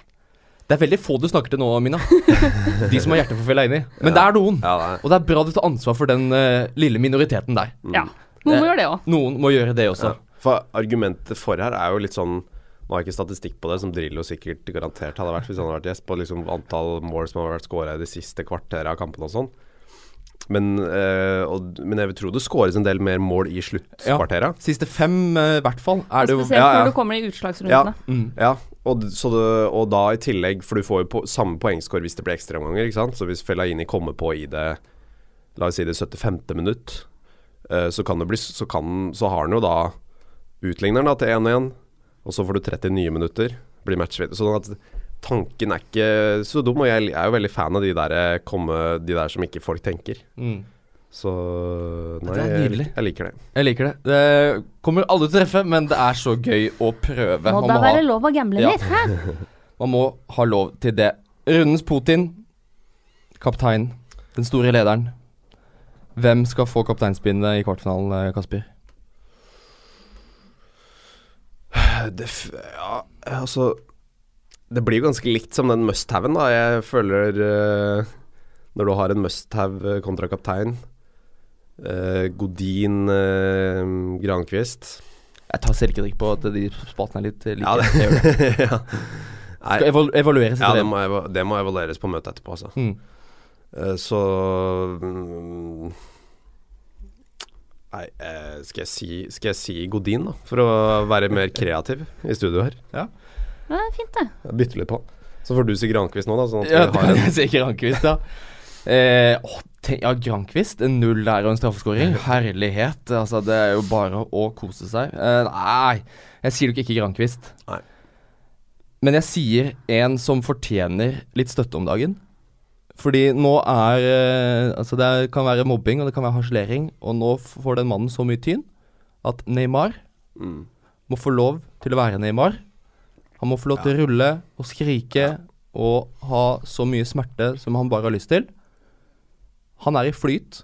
Det er veldig få du snakker til nå, Mina. [laughs] De som har hjerte for Fellaini. Men det er noen. Ja, det er. Og det er bra du tar ansvar for den uh, lille minoriteten der. Ja. Noen må gjøre det òg. Noen må gjøre det også. Ja. For argumentet for her er jo litt sånn Nå har jeg ikke statistikk på det, som Drillo sikkert garantert hadde vært hvis han hadde vært gjest, på liksom antall mål som har vært skåra i det siste kvarteret av kampene og sånn. Men, øh, og, men jeg vil tro det skåres en del mer mål i sluttkvarteret. Siste fem, i i hvert fall, er det jo Spesielt ja, ja. når du kommer i utslagsrundene. mm. Ja, og, det, og da i tillegg For du får jo på, samme poengscore hvis det blir ekstraomganger. Så hvis Fellaini kommer på i det La oss si det 75. minutt, eh, så kan det bli Så, kan, så har han jo da utligneren da til 1-1, og så får du 30 nye minutter. Blir matchvidde. Sånn at tanken er ikke så dum, og jeg er jo veldig fan av de der, komme, de der som ikke folk tenker. Mm. Så nei, Det er jeg, jeg liker det. Jeg liker det. Det kommer aldri til å treffe, men det er så gøy å prøve. Må Man da være ha, lov å gamble Ja. litt, hæ? [laughs] man må ha lov til det. Rundens Putin, kaptein, den store lederen. Hvem skal få kapteinspinnet i kvartfinalen, eh, Kasper? [sighs] Det, f- ja, altså Det blir jo ganske likt som den must-haven, da. Jeg føler uh, Når du har en must-have kontra kaptein eh, Godin, eh, Granquist Jeg tar selvkritikk på at de spaltene er litt eh, like. Ja, det- det. [laughs] ja. Nei, Skal evalu evalueres ja, etter det det. må, ev det må evalueres på møtet etterpå, altså. Mm. Uh, så um, Nei, uh, skal, jeg si, skal jeg si Godin, da? For å være mer kreativ i studio her. Ja, det er fint, det. Bytte litt på. Så får du si Grankvist nå, da. Sånn at Ja, vi har [laughs] kan en jeg si Grankvist, ja. Eh, ja, Grankvist. En null der og en straffeskåring. Herlighet. Altså, det er jo bare å kose seg. Uh, nei, jeg sier nok ikke Grankvist. Nei. Men jeg sier en som fortjener litt støtte om dagen. Fordi nå er uh, Altså, det er, kan være mobbing, og det kan være harselering, og nå får den mannen så mye tyn at Neymar mm. må få lov til å være Neymar. Han må få lov til å rulle og skrike og ha så mye smerte som han bare har lyst til. Han er i flyt.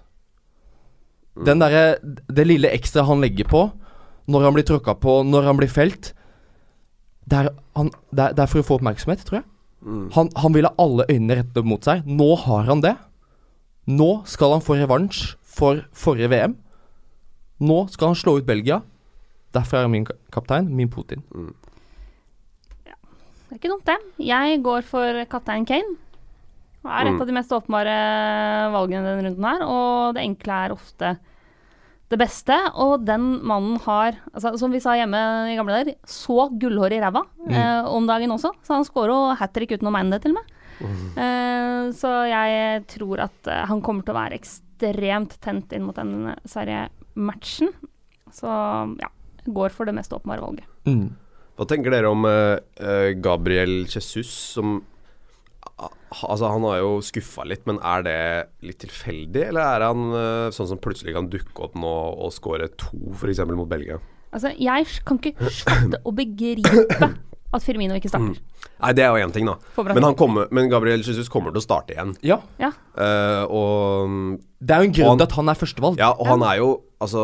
Den derre Det lille ekstra han legger på når han blir tråkka på, når han blir felt, det er, han, det, er, det er for å få oppmerksomhet, tror jeg. Mm. Han, han vil ha alle øynene rettet mot seg. Nå har han det. Nå skal han få revansj for forrige VM. Nå skal han slå ut Belgia. Derfor er han min kaptein, min Putin. Det er ikke dumt, det. Jeg går for kaptein Kane. Det er et Mm. av de mest åpenbare valgene denne runden her, og det enkle er ofte det beste. Og den mannen har, altså, som vi sa hjemme i gamle dager, så gullhår i ræva eh, om dagen også. Så han scorer jo hat trick uten å mene det, til og med. Eh, så jeg tror at eh, han kommer til å være ekstremt tent inn mot den seriematchen. Så ja, går for det mest åpenbare valget. Mm. Hva tenker dere om eh, eh, Gabriel Jesus, som Altså, han har jo skuffa litt, men er det litt tilfeldig, eller er han eh, sånn som plutselig kan dukke opp nå og skåre to, f.eks. mot Belgia? Altså, jeg kan ikke fatte og begripe at Firmino ikke starter. Nei, det er jo én ting, da. Men, han kommer, men Gabriel Jesus kommer til å starte igjen. Ja. Ja. Uh, og mm, Det er jo en grunn til at han er førstevalg. Ja, og han er jo Altså,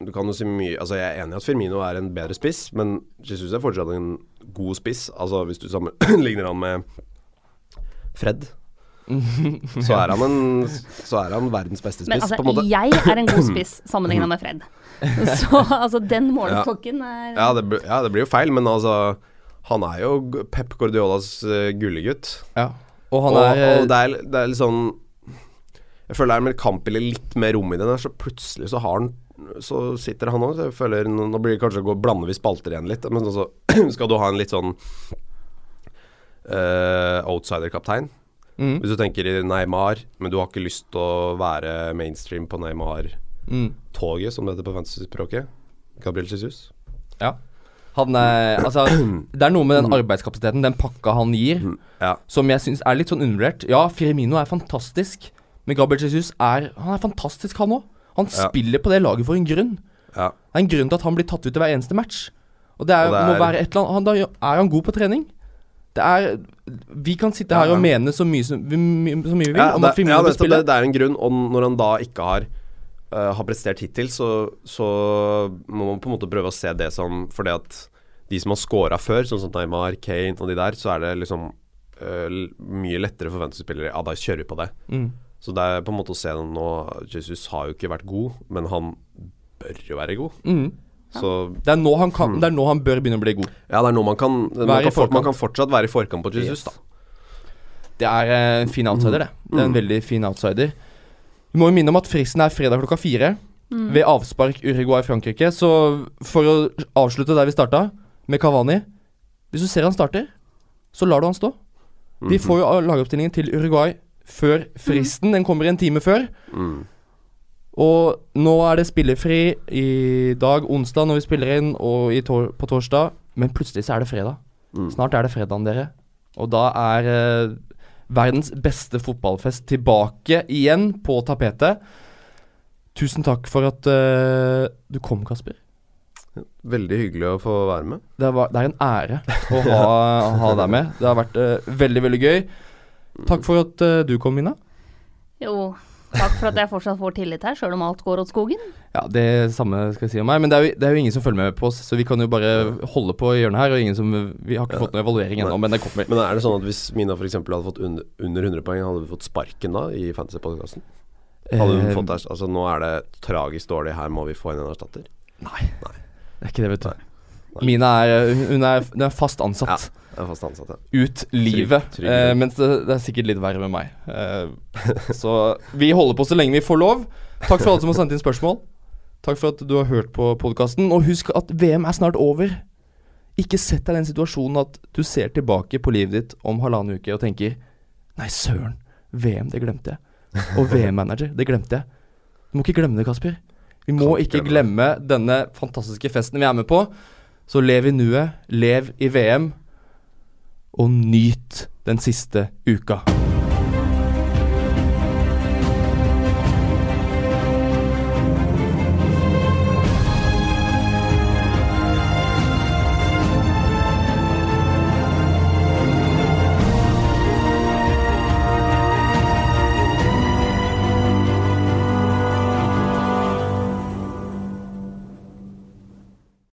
du kan jo si mye Altså, jeg er enig i at Firmino er en bedre spiss, men Jesus er fortsatt en god spiss. Altså, hvis du sammenligner [clears throat] han med Fred, [laughs] så er han en Så er han verdens beste Men spiss, altså, på en måte. jeg er en god spiss [clears throat] sammenligna med Fred. [laughs] Så altså, den målestokken er Ja det, blir- ja, det blir jo feil, men altså Han er jo Pep Guardiolas uh, gullegutt. Ja. Og han er og det, er, det er litt sånn Jeg føler det er med Kampile litt mer rom i den der, så plutselig så har han Så sitter han òg. Nå nå blir det kanskje å gå blander vi spalter igjen litt, men så [clears throat] skal du ha en litt sånn eh, outsider-kaptein. mm, Hvis du tenker i Neymar, men du har ikke lyst til å være mainstream på Neymar-toget, mm. som det heter på fantasy-språket. Gabriel Jesus. Ja. Han er Altså, [clears throat] det er noe med den arbeidskapasiteten, den pakka han gir, Ja. som jeg syns er litt sånn undervurdert. Ja, Firmino er fantastisk, men Gabriel Jesus er Han er fantastisk, han òg. Han Ja. spiller på det laget for en grunn. ja. Det er en grunn til at han blir tatt ut i hver eneste match. Og det, er, Og det må er- være et eller annet han, Da er han god på trening. Det er Vi kan sitte her og mene så mye, som, vi, så mye vi vil Ja, om at Firmino ja, bør spille. det, det er en grunn, og når han da ikke har uh, Har prestert hittil, så, så må man på en måte prøve å se det som Fordi at de som har scora før, sånn som Neymar, Kane og de der, så er det liksom uh, mye lettere for fantasy-spillere Ja, da kjører vi på det. Mm. Så det er på en måte å se nå Jesus har jo ikke vært god, men han bør jo være god. Mm. Så Det, er nå han kan, det er nå han bør begynne å bli god. ja, det er nå man kan man kan, for, man kan fortsatt være i forkant på Jesus, Yes. da. Det er eh, en fin outsider, det. Det er en Mm. veldig fin outsider. Vi må jo minne om at fristen er fredag klokka fire. Mm. Ved avspark Uruguay-Frankrike. Så for å avslutte der vi starta, med Cavani Hvis du ser han starter, så lar du han stå. Vi får jo lagoppstillingen til Uruguay før fristen. Den kommer en time før. Mm. Og nå er det spillefri i dag, onsdag, når vi spiller inn, og i tor på torsdag. Men plutselig så er det fredag. Mm. Snart er det fredagen, dere. Og da er eh, verdens beste fotballfest tilbake igjen på tapetet. Tusen takk for at eh, du kom, Kasper. Veldig hyggelig å få være med. Det, var, det er en ære å [laughs] ha, ha deg med. Det har vært eh, veldig, veldig gøy. Takk for at eh, du kom, Mina. Jo, takk for at jeg fortsatt får tillit her, sjøl om alt går åt skogen. Ja, Det samme skal jeg si om meg. Men det er, jo, det er jo ingen som følger med på oss, så vi kan jo bare holde på i hjørnet her. Og ingen som Vi har ikke Ja. fått noen evaluering ennå, Nei. men det kommer. Men er det sånn at hvis Mina f.eks. hadde fått under, under 100 poeng, hadde du fått sparken da i fantasy-podkasten? Hadde hun Eh, fått der, altså Nå er det tragisk dårlig, her må vi få inn en erstatter. Nei. Nei. Det er ikke det, vet du. Nei. Mina er, hun- er, hun er fast ansatt. Er fast ansatt, ja. Ut livet. trygg eh, mens det, det er sikkert litt verre med meg. Eh, så vi holder på så lenge vi får lov. Takk for alle som har sendt inn spørsmål. Takk for at du har hørt på podkasten. Og husk at VM er snart over. Ikke sett deg i den situasjonen at du ser tilbake på livet ditt om halvannen uke og tenker Nei, søren. VM, det glemte jeg. Og VM-manager, det glemte jeg. Du må ikke glemme det, Kasper. Vi må ikke glemme denne fantastiske festen vi er med på. Så lev i nuet, lev i VM, og nyt den siste uka.